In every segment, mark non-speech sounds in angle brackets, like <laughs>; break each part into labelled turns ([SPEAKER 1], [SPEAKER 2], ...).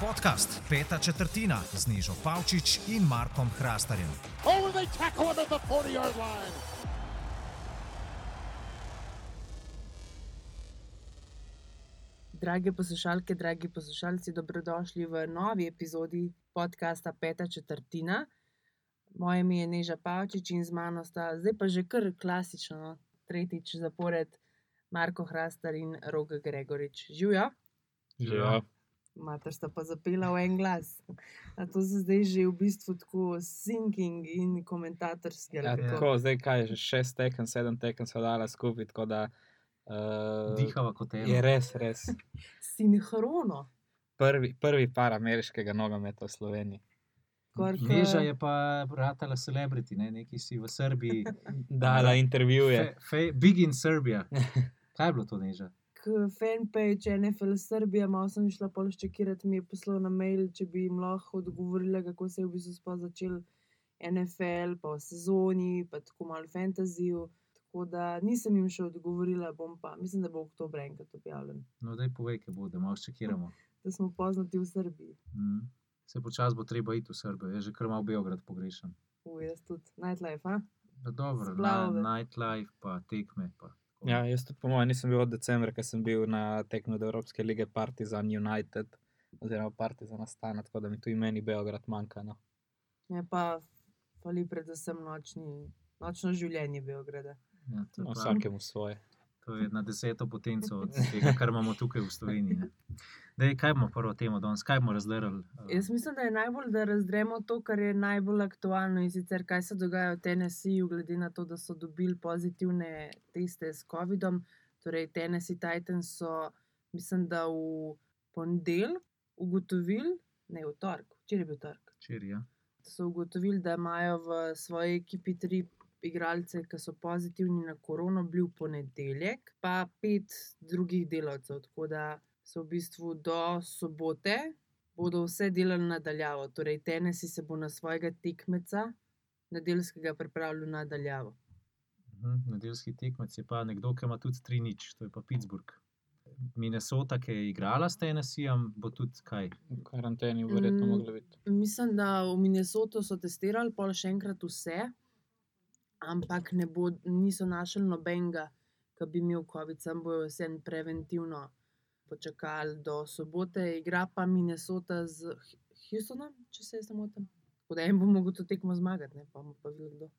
[SPEAKER 1] Podcast Peta četrtina z Nižo Pavčič in Markom Hrastarjem.
[SPEAKER 2] Oh, and they tackle him at the 40 yard line.
[SPEAKER 3] Drage poslušalke, dragi poslušalci, dobrodošli v novi epizodi podcasta Peta četrtina. Moje ime je Neža Pavčič in z mano sta zdaj pa že kar klasično, no, tretjič zapored, Marko Hrastar in Roga Gregorič. Živijo,
[SPEAKER 4] Ja,
[SPEAKER 3] mater sta pa zapela v en glas. A to se zdaj že v bistvu tako sinking in komentatorski.
[SPEAKER 4] ja,
[SPEAKER 3] kako?
[SPEAKER 4] tako, zdaj kaj je že šest tekem, sedem tekem so dala skupaj, tako da uh,
[SPEAKER 5] Dihava kot eno.
[SPEAKER 4] je res, res <laughs>
[SPEAKER 3] Sinhrono.
[SPEAKER 4] prvi, prvi par ameriškega nogometa v Sloveniji.
[SPEAKER 3] Skoraj ke-
[SPEAKER 5] Neža je pa ratala celebrity, ne? neki si v Srbiji. <laughs>
[SPEAKER 4] Dala intervjuje.
[SPEAKER 5] Big in Serbia. <laughs> Kaj je bilo to, Neža?
[SPEAKER 3] fanpage NFL Srbija, malo sem šla polščekirati, mi je poslal na mail, če bi jim lahko odgovorila, kako se je v bistvu sploh začel NFL, pa v sezoni, pa tako malo fantazijo. Tako da nisem jim še odgovorila, bom pa, mislim, da bo oktober enkrat objavljen,
[SPEAKER 5] No, daj povej, kaj bo, da malo čekiramo. <laughs>
[SPEAKER 3] da smo poznati v Srbiji.
[SPEAKER 5] Mm. Se počasi bo treba iti v Srbijo, jaz že kar malo Beograd pogrešam.
[SPEAKER 3] U, jaz tudi, nightlife, a?
[SPEAKER 5] No, dobro, na, nightlife, pa tekme. Pa.
[SPEAKER 4] Ja, jaz tudi, po mojem, nisem bil od decembra, ker sem bil na tekmi od Evropske lige Partizan United, oziroma Partizan Astana, tako da mi tu imeni Beograd manjka. No.
[SPEAKER 3] Je pa fali predvsem nočni, nočno življenje Beograda.
[SPEAKER 5] Ja, to, je
[SPEAKER 4] No, vsakemu svoje.
[SPEAKER 5] To je na deseto potenco od <laughs> tega, kar imamo tukaj v Sloveniji. Dej, kaj bomo prvo temo danes, kaj bomo razdelili? Uh,
[SPEAKER 3] Jaz mislim, da je najbolj, da razdremo to, kar je najbolj aktualno in sicer kaj se dogaja v Tennesseeju, glede na to, da so dobili pozitivne teste s COVID-om. Torej, Tennessee Titans so, mislim, da v ponedeljek ugotovili, ne v torek, včeraj je bil torek,
[SPEAKER 5] Včeraj, ja.
[SPEAKER 3] so ugotovili, da imajo v svoji ekipi tri igralce, ki so pozitivni na korono, bili v ponedeljek, pa pet drugih delavcev. Tako da so v bistvu do sobote bodo vse delali nadaljavo. Torej, Tennessee se bo na svojega tekmeca nedeljskega pripravljal nadaljavo.
[SPEAKER 5] Mhm, Nedeljski tekmec je pa nekdo, ki ima tudi 3 nič, to je pa Pittsburgh. Minnesota, ki je igrala s Tennesseejem, bo tudi kaj.
[SPEAKER 4] V karanteni verjetno
[SPEAKER 3] Mm.
[SPEAKER 4] moglo biti.
[SPEAKER 3] Mislim, da v Minnesoto so testirali, pol še enkrat vse, ampak ne bo, niso našli nobenega, ki bi imel COVID, sem bojo vse preventivno počakali do sobote. Igra pa Minnesota z Houstonom, če se jaz ne motim. Tako da en bo mogel to tekmo zmagati, ne pa bomo pa videli kdo.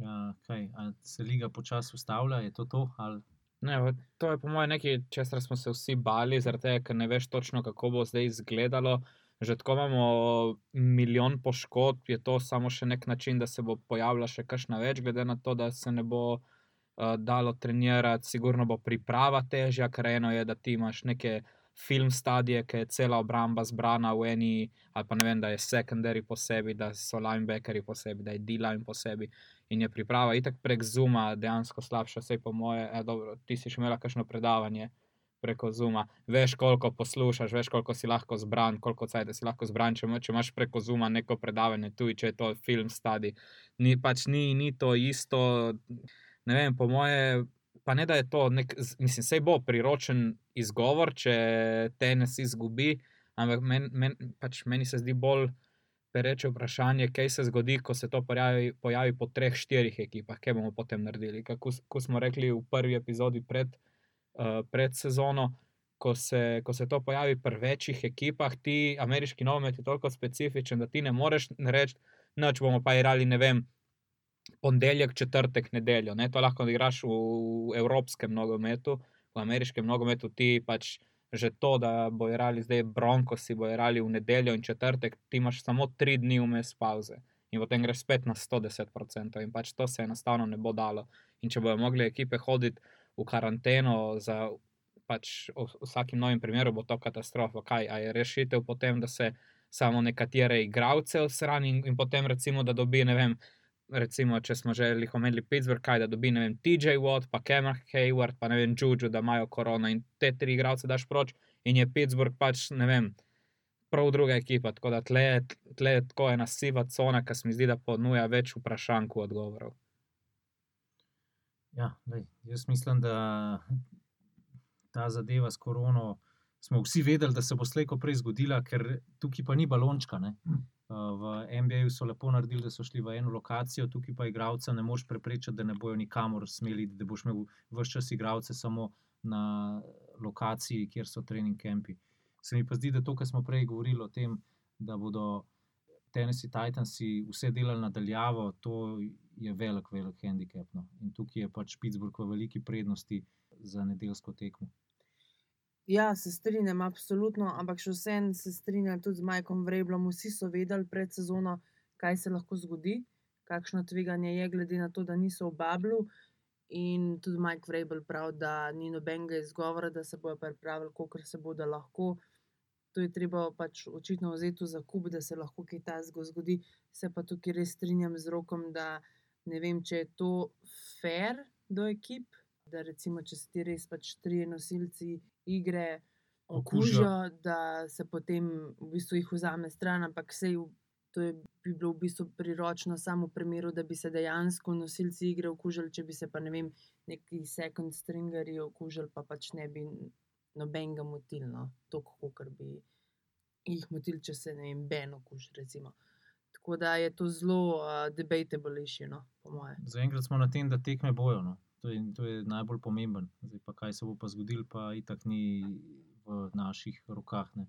[SPEAKER 5] Ja, kaj, a se liga počasi ustavlja, je to to? Ali?
[SPEAKER 4] Ne, to je po mojem nekaj, česar smo se vsi bali, zaradi tega, ker ne veš točno, kako bo zdaj izgledalo. Že tako imamo milijon poškodb, je to samo še nek način, da se bo pojavila še kakšna več, glede na to, da se ne bo uh, dalo trenirati, sigurno bo priprava težja, ker eno je, da ti imaš neke film stadije, ki je cela obramba zbrana v eni, ali pa ne vem, da je secondary posebej, da so linebackeri posebej, da je D-line posebej in je priprava itak prek Zuma dejansko slabša, vse po moje. E, dobro, ti si še imela kakšno predavanje preko Zuma, veš, koliko poslušaš, veš, koliko si lahko zbran, koliko cajt si lahko zbran, če, če imaš preko Zuma neko predavanje, tudi če je to film stadi. Ni pač ni, ni to isto, ne vem, po moje. Pa ne da je to, nek, mislim, sej bo priročen izgovor, če tenis izgubi, ampak men, men, pač meni se zdi bolj pereče vprašanje, kaj se zgodi, ko se to pojavi, pojavi po treh, štirih ekipah, kaj bomo potem naredili. Kako smo rekli v prvi epizodi pred, uh, pred sezono, ko se, ko se to pojavi pri večjih ekipah, ti ameriški nogomet je toliko specifičen, da ti ne moreš reči, noč bomo pa igrali, ne vem. Ponedeljek, četrtek, nedeljo. Ne? To lahko igraš v, v evropskem nogometu, v ameriškem nogometu ti pač že to, da bo igrali zdaj Bronco, si bo igrali v nedeljo in četrtek, ti imaš samo tri dni vmes pauze in potem greš spet na 110%. In pač to se enostavno ne bo dalo. In če bodo mogli ekipe hoditi v karanteno za pač vsakim novim primeru, bo to katastrofa. Kaj je rešitev potem, da se samo nekatere igralce osrani in, in potem recimo, da dobi, ne vem. Recimo, če smo že jih omenili Pittsburgh, kaj da dobi, vem, TJ Watt, pa Cameron Hayward, pa ne vem, Juju, da imajo korona in te tri igralce daš proč, in je Pittsburgh pač, ne vem, prav druga ekipa. Tako da tle, tle je tako ena siva cona, ki se mi zdi, da ponuja več vprašanj kot odgovorov.
[SPEAKER 5] Ja, lej, jaz mislim, da ta zadeva s korono, smo vsi vedeli, da se bo slejko prej zgodila, ker tukaj pa ni balončka. Ne? Uh, v NBA so lepo naredili, da so šli v eno lokacijo, tukaj pa igravca ne moš preprečiti, da ne bojo nikamor smeli, da boš imel vse čas igravce samo na lokaciji, kjer so trening campi. Se mi pa zdi, da to, kar smo prej govorili o tem, da bodo Tennessee Titansi vse delali nadaljavo, to je velik, velik handicap. No. In tukaj je pač Pittsburgh v veliki prednosti za nedeljsko tekmo.
[SPEAKER 3] Ja, se strinjam, absolutno, ampak še vsem se strinjam tudi z Majkom Vreblom. Vsi so vedeli pred sezono, kaj se lahko zgodi, kakšno tveganje je, glede na to, da niso v Bablu. In tudi Mike Vrebel pravi, da ni nobenega izgovora, da se bodo pripravili, koliko se bodo lahko. To je treba pač očitno vzeti za kup, da se lahko kaj tasgo zgodi. Se pa tukaj res strinjam z rokom, da ne vem, če je to fair do ekip. Da, recimo, če se ti res pač tri nosilci igre okužijo, da se potem v bistvu jih vzame stran, ampak sej to je, bi bilo v bistvu priročno samo v primeru, da bi se dejansko nosilci igre okužili, če bi se pa ne vem, neki second stringerji okužili, pa pač ne bi nobenega motil, no, toliko, kot bi jih motil, če se ne vem, Ben okuži, recimo. Tako da je to zelo uh, debatable issue, no, po moje.
[SPEAKER 5] Zaenkrat smo na tem, da tekme bojo. No. To, je, to je najbolj pomemben. Zdaj pa kaj se bo pa zgodilo, pa itak ni v naših rokah. Ne.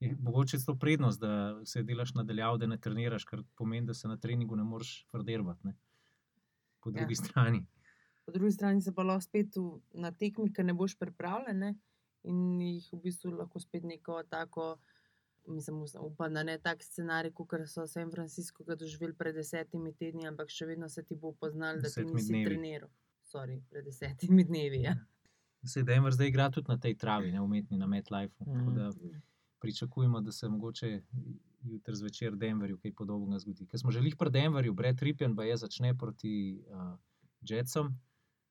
[SPEAKER 5] Je mogoče to prednost, da se delaš nadaljavo, da ne treniraš, kar pomeni, da se na treningu ne moreš frderbati. Po drugi ja. strani.
[SPEAKER 3] Po drugi strani se pa lahko spet v, na tekmi, ker ne boš pripravljen ne? in jih v bistvu lahko spet neko tako. Mislim, upam, da ne tak scenarij, kot so San Francisco doživeli pred desetimi tedni, ampak še vedno se ti bo poznal, da ti nisi dnevi. treniral. Sorry, pred desetimi dnevi. Ja.
[SPEAKER 5] Se Denver zdaj igra tudi na tej travi, ne umetni na MetLife. Mm. Pričakujemo, da se mogoče jutri zvečer v Denverju kaj podobnega zgodi. Ker smo že jih pri Denverju, Brett Rippen pa je začne proti uh, Jetsom.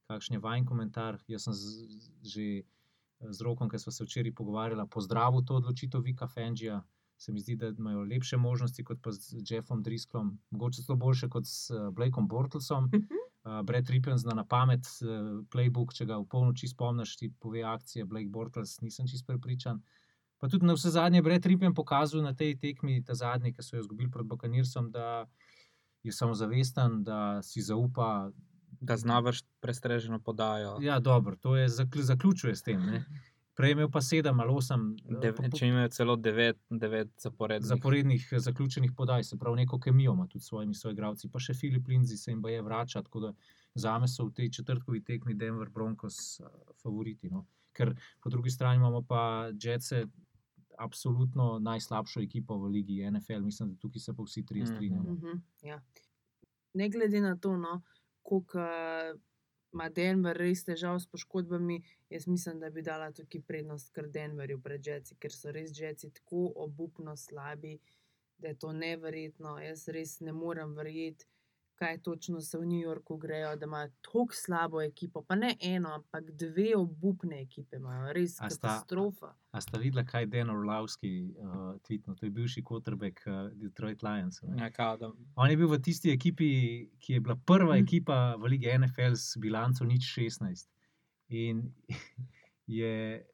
[SPEAKER 5] Kakšen je vajen komentar? Jaz sem z, že z rokom, ki smo se včeraj pogovarjali, pozdravil to odločitev Vika Fengija. Se mi zdi, da imajo lepše možnosti kot pa z Jeffom Drisklom, mogoče celo boljše kot s Blakeom Bortlesom. Uh, Brett Rippen zna na pamet uh, playbook, če ga v polnoči spomniš, ti pove akcije, Blake Bortles, nisem čist prepričan. Pa tudi na vse zadnje, Brett Rippen pokazal na tej tekmi, ta zadnji, ki so jo izgubili pred Bokanirsom, da je samozavesten, da si zaupa.
[SPEAKER 4] Da znaš prestreženo podajo.
[SPEAKER 5] Ja, dobro, to je zaključuje s tem. Ne? Prej imel pa sedem ali osem.
[SPEAKER 4] Če imajo celo devet, devet zaporednih.
[SPEAKER 5] zaporednih zaključenih podaj, se pravi, neko kemijo ima tudi s svojimi soigravci, pa še Filip Lindsay se jim je vrača. Tako da za me so v tej četrtkovi tekmi Denver Broncos uh, favoriti. No? Ker po drugi strani imamo pa Jetσε, absolutno najslabšo ekipo v ligi NFL, mislim, da tukaj se pa vsi trije strinjamo.
[SPEAKER 3] Mm -hmm, ja. Ne glede na to, no, koliko ima Denver res težav s poškodbami, jaz mislim, da bi dala tukaj prednost kar Denverju pred Jetsi, ker so res Jetsi tako obupno slabi, da je to neverjetno. Jaz res ne morem verjeti, kaj točno se v New Yorku grejo, da imajo tako slabo ekipo. Pa ne eno, ampak dve obupne ekipe imajo, res a katastrofa.
[SPEAKER 5] Sta, a ste videli, kaj je Dan Orlovski uh, tweetno, to je bivši quarterback uh, Detroit Lions.
[SPEAKER 4] Ja, kao, da...
[SPEAKER 5] On je bil v tisti ekipi, ki je bila prva hm. ekipa v Ligi NFL s bilanco nič 16. In <laughs> je,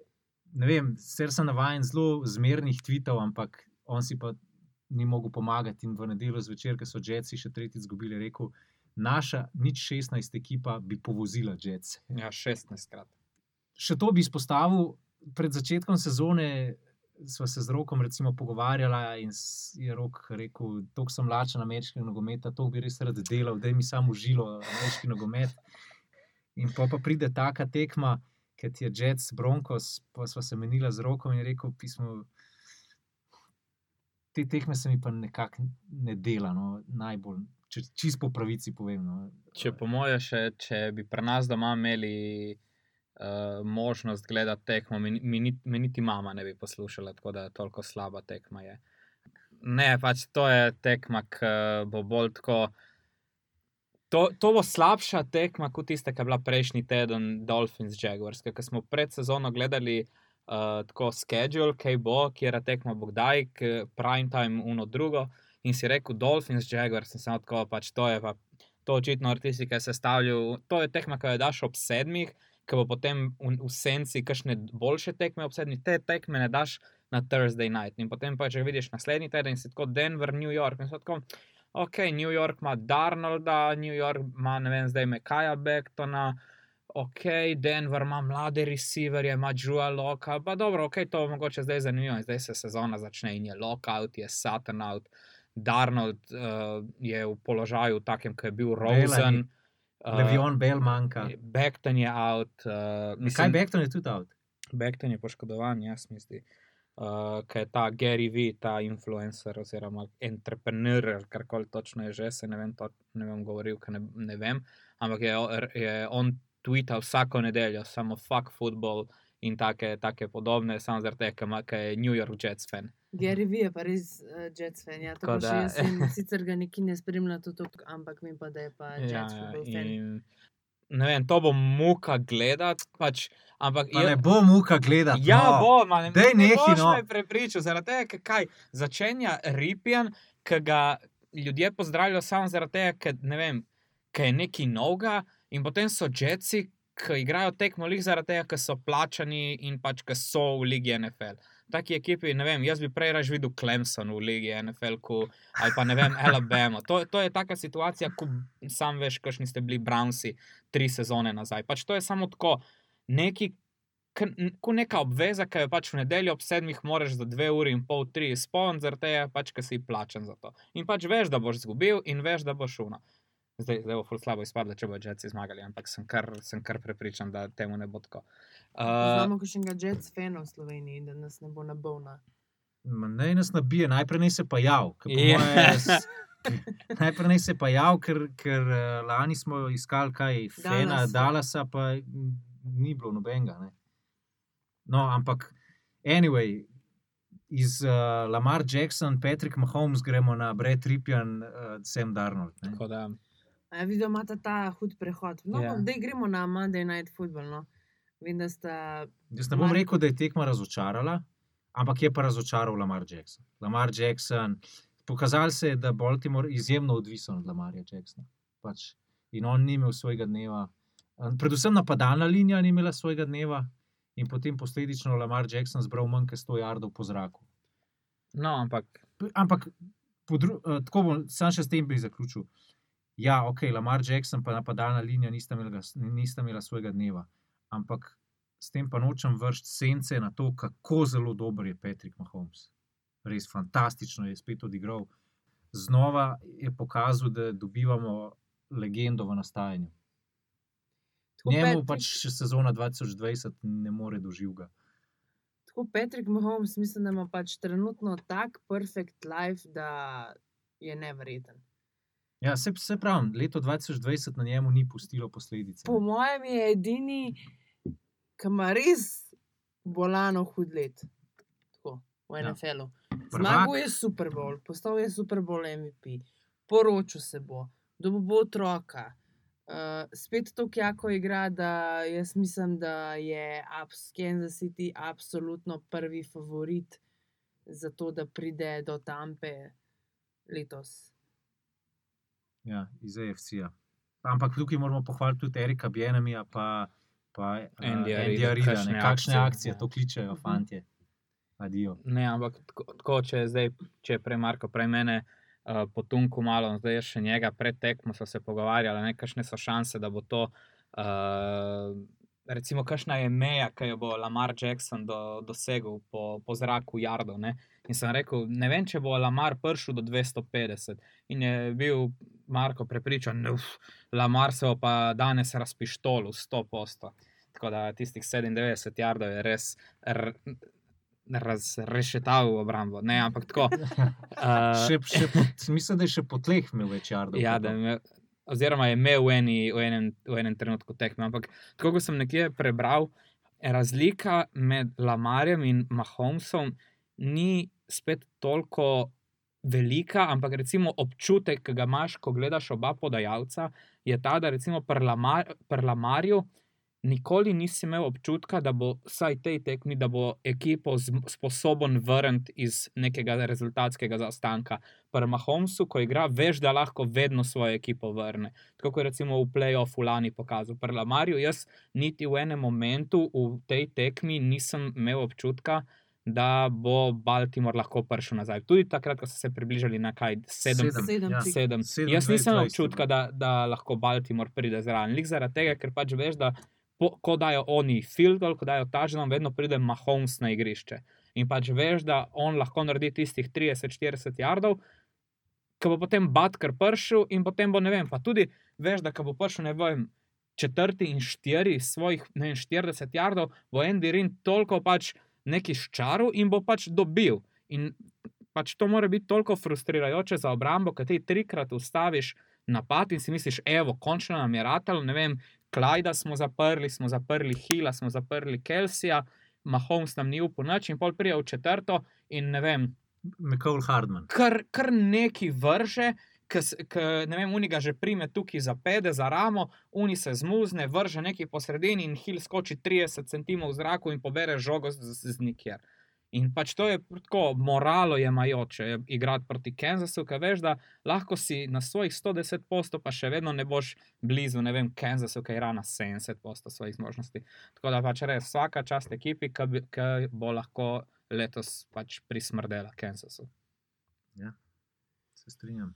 [SPEAKER 5] ne vem, ser sem navaden zelo zmernih tweetov, ampak on si pa ni mogel pomagati. In v nedeljo zvečer, ko so Jetsi še tretjič izgubili, rekel, naša nič 16 ekipa bi povozila Jets.
[SPEAKER 4] Ja, 16 krat.
[SPEAKER 5] Še to bi izpostavil, pred začetkom sezone smo se z rokom pogovarjali in je rok rekel, da sem lačen ameriškega nogometa, to bi res rad delal, da mi samo užilo ameriški nogomet. In pa, pa pride taka tekma, ker je Jets, Broncos, pa smo se menili z rokom in rekel, pismo te tehme se mi pa nekako ne dela, no, najbolj, če čist po pravici povem. No.
[SPEAKER 4] Če po moje, še, če bi pri nas doma imeli uh, možnost gledati tekmo, mi, mi, mi niti mama ne bi poslušala, tako da toliko slaba tekma. Je. Ne, pač to je tekma, ki bo bolj tako. To, to bo slabša tekma kot tista, ki je bila prejšnji teden, Dolphins Jaguars, ki smo pred sezono gledali uh, tako schedule, kaj bo, kje je tekmo, bo kdaj, prime time, uno drugo. In si rekel, Dolphins, Jaguars, in sem tako, pač to je pa. To očitno artisti, ki se stavljajo, to je tekma, ki jo daš ob sedmih, ki bo potem v, v senci kakšne boljše tekme obsedni, te tekme ne daš na Thursday night. In potem pa, če vidiš naslednji teden, si tako Denver, New York. In tako, ok, New York ima Darnolda, New York ima, ne vem, zdaj Mekaja Bektona. Ok, Denver ima mlade receiverje, ima Džua Loka, pa dobro, ok, to mogoče zdaj zanimivo. In Zdaj se sezona začne in je lockout, je Saturn out. Darnold uh, je v položaju takem, kot je bil Rosen.
[SPEAKER 5] ni. Levion Bell manjka.
[SPEAKER 4] Bekton je out. Uh,
[SPEAKER 5] Kaj Bekton je tudi out?
[SPEAKER 4] Bekton je poškodovan, jaz mislim. Uh, Ker je ta Gary V, ta influencer oziroma entrepreneur, kar koli točno je že, se ne vem, to, ne vem govoril, ker ne, ne vem. Ampak je, je on tweetal vsako nedeljo, samo fuck football in take, take podobne, samo zaradi tega, ker je New York Jets fan.
[SPEAKER 3] Gary V je pa res uh, Jets fan. Ja,
[SPEAKER 4] Tako da-
[SPEAKER 3] jaz sem, <laughs> sicer ga neki ne spremlja, to, to, ampak vem pa, da je pa Jets
[SPEAKER 4] Ja,
[SPEAKER 3] football fan.
[SPEAKER 4] in, ne vem, to bo muka gledati, pač, ampak
[SPEAKER 5] Pa
[SPEAKER 4] je-
[SPEAKER 5] ne bo muka gledati.
[SPEAKER 4] Ja,
[SPEAKER 5] no.
[SPEAKER 4] bo, ma, ne,
[SPEAKER 5] Daj
[SPEAKER 4] ne
[SPEAKER 5] nehi, no.
[SPEAKER 4] me prepričal, zaradi tega, ker kaj začenja Ripijan, ki ga ljudje pozdravljajo samo zaradi tega, ker ne vem, ker je neki novega, in potem so Jetsi, ki igrajo tekmo lih zaradi tega, ker so plačani in pač, ker so v ligi NFL. Taki ekipi, ne vem, jaz bi prej raž videl Clemson v ligi NFL, ko, ali pa ne vem, <laughs> Alabama. To, to je taka situacija, ko sam veš, kakšni ste bili Brownsi tri sezone nazaj. Pač to je samo tako, neki kot neka obveza, ki jo pač v nedeljo ob sedmih moraš za dve uri in pol, tri izpolniti, zaradi tega, pač, ker si plačen za to. In pač veš, da boš izgubil in veš, da boš šuno. Zdaj, zdaj bo ful slabo izpadlo, če bodo Jetsi zmagali, ampak sem kar, sem kar prepričan, da temu ne bo tako. Uh,
[SPEAKER 3] Znamo kakšnega Jets fana v Sloveniji, da nas ne bo nabavna.
[SPEAKER 5] Ma Naj nas nabije, najprej naj se pa jav. ker po
[SPEAKER 4] Ja.
[SPEAKER 5] moje <laughs> Najprej naj se pa jav, ker, ker eh, lani smo iskali kaj, Fena. Dalasa, pa ni bilo nobenega. Ne. No, ampak, anyway, iz uh, Lamar Jackson, Patrick Mahomes gremo na Brad Ripjan, uh, Sam Darnold. Ne.
[SPEAKER 4] tako da,
[SPEAKER 3] ja, vidim, imate ta hud prehod. No,
[SPEAKER 4] Ja.
[SPEAKER 3] yeah. Zdaj gremo na Monday Night Football. No. Vem, da sta
[SPEAKER 5] Jaz ne bom
[SPEAKER 3] Mar-
[SPEAKER 5] rekel, da je tekma razočarala, ampak je pa razočaral Lamar Jackson. Lamar Jackson, pokazal se je, da je Baltimore izjemno odvisen od Lamarja Jacksona. Pač. In on ni imel svojega dneva, Eh, predvsem napadalna linija ni imela svojega dneva, in potem posledično Lamar Jackson zbral manj kot 100 jardov po zraku.
[SPEAKER 4] no, ampak
[SPEAKER 5] Ampak, uh, tako bom, sam še s tem bi zaključil. Ja, ok, Lamar Jackson pa napadalna linija nista imela, nista imela svojega dneva, ampak s tem pa nočem vršiti sence na to, kako zelo dober je Patrick Mahomes. Res fantastično je spet odigral. Znova je pokazal, da dobivamo legendo v nastajanju.
[SPEAKER 3] tako
[SPEAKER 5] Njemu
[SPEAKER 3] Patrick-
[SPEAKER 5] pač sezona 2020 ne more doživga.
[SPEAKER 3] Tako Patrick Mahomes, mislim, da ima pač trenutno tak perfect life, da je nevreten.
[SPEAKER 5] Ja, se, se pravi, leto 2020 na njemu ni pustilo posledic.
[SPEAKER 3] Po mojem je edini, ki ima res bolano hud let. Tako, v
[SPEAKER 5] Ja.
[SPEAKER 3] NFL-u.
[SPEAKER 5] Prvak.
[SPEAKER 3] Zmagal je Super Bowl, postal je Super Bowl MVP, poročil se bo, dobil bo otroka. Uh, spet to, kako igra, da jaz mislim, da je abs Kansas City absolutno prvi favorit za to, da pride do Tampe letos.
[SPEAKER 5] Ja, iz AFC-ja. Ampak tukaj moramo pohvaliti tudi Erika Bjenemija, pa, pa uh,
[SPEAKER 4] Andyja
[SPEAKER 5] Rida.
[SPEAKER 4] kakšne
[SPEAKER 5] ne, Kakšne
[SPEAKER 4] akcije, ja.
[SPEAKER 5] to kličejo, fantje. Adijo.
[SPEAKER 4] Ne, ampak tako, tako če je zdaj, če je prej Marko, prej mene uh, potunku malo, zdaj je še njega pred tekmo, so se pogovarjali, ne, kakšne so šanse, da bo to, uh, recimo, kakšna je meja, ki jo bo Lamar Jackson do, dosegel po, po zraku Jardo. Ne. In sem rekel, ne vem, če bo Lamar prišel do 250. In je bil Marko prepričan, da Lamar se pa danes razpištolil 100 posto. Tako da tistih 97 jardov je res. Razrešetal obrambo. Ne, ampak tako. Uh, <laughs>
[SPEAKER 5] Še, še po, mislim, da je še po tleh imel več jardov.
[SPEAKER 4] ja, da imel, oziroma je imel v, eni, v, enem, v enem trenutku tekme. Ampak tako kot sem nekje prebral, razlika med Lamarjem in Mahomesom ni spet toliko velika, ampak recimo občutek, ki ga imaš, ko gledaš oba podajalca, je ta, da recimo pri Lamar, Lamarju nikoli nisi imel občutka, da bo vsaj tej tekmi, da bo ekipo sposoben vrniti iz nekega rezultatskega zaostanka. Pri Mahomesu, ko igra, veš, da lahko vedno svojo ekipo vrne. Tako kot recimo v playoffu lani pokazal. Pri Lamarju jaz niti v enem momentu v tej tekmi nisem imel občutka, da bo Baltimore lahko prišel nazaj. Tudi takrat, ko so se približali na kaj sedem.
[SPEAKER 5] Sedem.
[SPEAKER 3] Sedem
[SPEAKER 5] ja.
[SPEAKER 4] Sedem.
[SPEAKER 5] Sedem,
[SPEAKER 4] Jaz nisem imel
[SPEAKER 5] 20,
[SPEAKER 4] občutka, da, da lahko Baltimore pride zraven. Lik zaradi tega, ker pač veš, da po, ko dajo oni field goal, ko dajo touchdown, vedno pride Mahomes na igrišče. In pač veš, da on lahko naredi tistih 30-40 yardov, ki bo potem Butker prišel in potem bo ne vem. Pa tudi veš, da ko bo prišel ne vem. Četrti in štiri svojih ne vem, 40 yardov, bo Andy Rin toliko pač neki ščaru in bo pač dobil. In pač to mora biti toliko frustrirajoče za obrambo, ker ti trikrat ustaviš napad in si misliš, evo, končno nam je ratalo, ne vem, Klajda smo zaprli, smo zaprli Hila, smo zaprli Kelsija, Mahomes nam ni upal noč in pol prija v četrto in ne vem,
[SPEAKER 5] McCall Hardman.
[SPEAKER 4] kar, kar neki vrže. Ki ne vem, uniga že prime tukaj za pede, za ramo, uni se zmuzne, vrže neki po sredini in hil skoči 30 cm v zraku in pobere žogo z, z, z nikjer. In pač to je tako moralo jemajoče igrati proti Kansasu, ker veš, da lahko si na svojih 110 postov, pa še vedno ne boš blizu, ne vem, Kansasu, ki igra na 70 postov svojih zmožnosti. Tako da pač res vsaka čast ekipi, ki, bo lahko letos pač prismrdela Kansasu.
[SPEAKER 5] Se strinjam.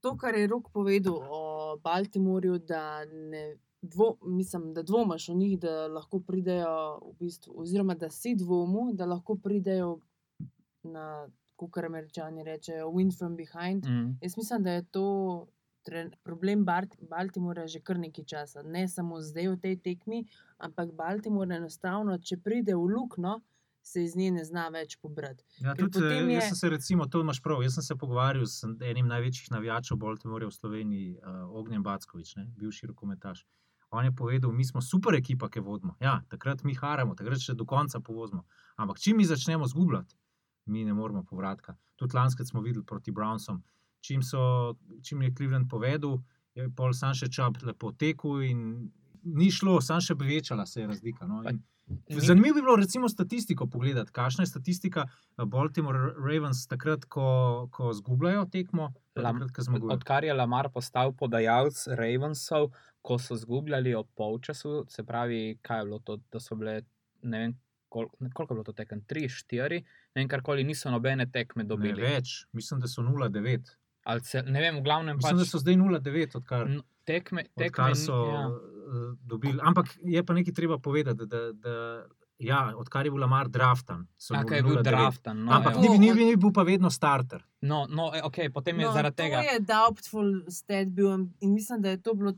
[SPEAKER 3] To, kar je Rok povedal o Baltimorju, da, ne, dvo, mislim, da dvomaš o njih, da lahko pridejo, v bistvu, oziroma da si dvomil, da lahko pridejo na, kot američani rečejo, win from behind.
[SPEAKER 4] Mm.
[SPEAKER 3] Jaz mislim, da je to tren- problem Bart- Baltimora že kar nekaj časa. Ne samo zdaj v tej tekmi, ampak Baltimore enostavno, če pride v luknjo, se iz nje ne zna več pobrati.
[SPEAKER 5] Ja,
[SPEAKER 3] Ker
[SPEAKER 5] tudi,
[SPEAKER 3] potem
[SPEAKER 5] je... Jaz sem se, recimo, to imaš prav. Jaz sem se pogovarjal s enim največjih navijačev Baltimorja v Sloveniji, uh, Ognjem Backovič, ne, bivši rokometaš. On je povedal, mi smo super ekipa, ki vodimo. Ja, takrat mi haramo, takrat še do konca povozimo. Ampak čim mi začnemo zgubljati, mi ne moremo povratka. Tudi lanskrat smo videli proti Brownsom. Čim, so, čim je Cleveland povedal, je pol sam še čap lepo tekel in ni šlo, sam še povečala se je razlika. No. In, Zanimivo bi bilo, recimo, statistiko pogledati, kakšna je statistika eh, Baltimore Ravens takrat, ko, ko zgubljajo tekmo,
[SPEAKER 4] Lam-
[SPEAKER 5] takrat, ko.
[SPEAKER 4] Odkar je Lamar postal podajalec Ravensov, ko so zgubljali ob polčasu, se pravi, kaj je bilo to, da so bile, ne vem, kol, koliko je bilo to tekem, 3, 4, ne vem, karkoli niso nobene tekme
[SPEAKER 5] Ne
[SPEAKER 4] dobili.
[SPEAKER 5] več, mislim, da so 0-9.
[SPEAKER 4] Ali Se, ne vem, v glavnem
[SPEAKER 5] Mislim, da
[SPEAKER 4] pač
[SPEAKER 5] so zdaj 0-9, odkar,
[SPEAKER 4] tekme, tekme
[SPEAKER 5] odkar so
[SPEAKER 4] ja.
[SPEAKER 5] Ja. dobili. Ampak je pa nekaj treba povedati, da, da ja, odkar je bil Lamar draftan, so
[SPEAKER 4] Ja,
[SPEAKER 5] bili
[SPEAKER 4] ko je bil
[SPEAKER 5] 0-9.
[SPEAKER 4] draftan. No,
[SPEAKER 5] Ampak
[SPEAKER 4] evo.
[SPEAKER 5] ni, bil- ni, bil- ni bil pa vedno starter.
[SPEAKER 4] no, no, e, ok, potem je
[SPEAKER 3] No,
[SPEAKER 4] zaradi
[SPEAKER 3] to
[SPEAKER 4] tega.
[SPEAKER 3] je doubtful stat bil in mislim, da je to bilo uh,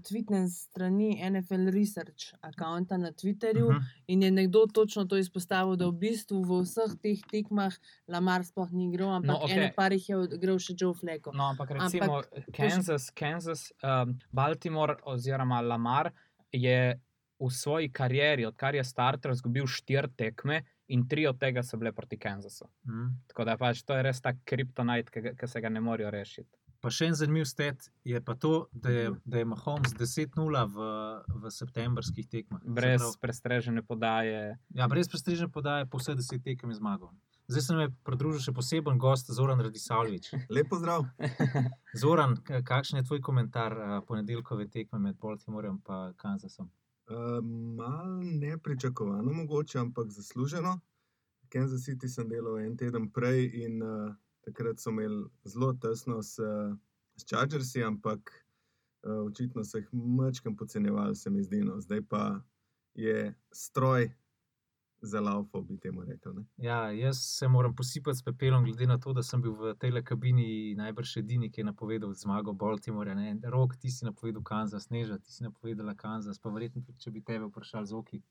[SPEAKER 3] tweetnen strani NFL Research akonta na Twitterju.
[SPEAKER 5] Uh -huh.
[SPEAKER 3] In je nekdo točno to izpostavil, da v bistvu v vseh teh tekmah Lamar sploh ni igral, ampak
[SPEAKER 4] No,
[SPEAKER 3] no,
[SPEAKER 4] okej.
[SPEAKER 3] okay. ene par jih je igral še Joe Flacco.
[SPEAKER 4] No, ampak recimo Kansas, Kansas um, Baltimore oziroma Lamar je v svoji karieri, odkar je starter, izgubil štiri tekme in tri od tega so bile proti Kansasu.
[SPEAKER 5] Mhm.
[SPEAKER 4] Tako da pač to je res tak kriptonit, ki, ga- ki se ga ne morejo rešiti.
[SPEAKER 5] Pa še en zanimiv stat je pa to, da je, da je Mahomes 10-0 v, v septembrskih tekmah.
[SPEAKER 4] Brez
[SPEAKER 5] pravi-
[SPEAKER 4] prestrežene podaje.
[SPEAKER 5] Ja, brez prestižne podaje, po vseh deset tekem je zmagal. Zdaj se nam je pridružil še poseben gost, Zoran Radisavljič. <laughs>
[SPEAKER 6] Lepo zdrav.
[SPEAKER 5] Zoran, kakšen je tvoj komentar ponedeljkove tekme med Baltimorem in Kansasom?
[SPEAKER 6] Mal nepričakovano, mogoče, ampak zasluženo. Kansas City sem delal en teden prej in uh, takrat so imeli zelo tesno s, s Chargersi, ampak uh, očitno so jih mečkam podcenjevali, se mi zdi. No. Zdaj pa je stroj za laufa, bi temu rekel. Ne?
[SPEAKER 5] Ja, jaz se moram posipati s pepelom, glede na to, da sem bil v tej kabini najbrž edini, ki je napovedal zmago Baltimorja. Ne? Rok, ti si napovedal Kansas, Neža, ti si napovedala Kansas, pa verjetno tudi, če bi tebe vprašali z oki.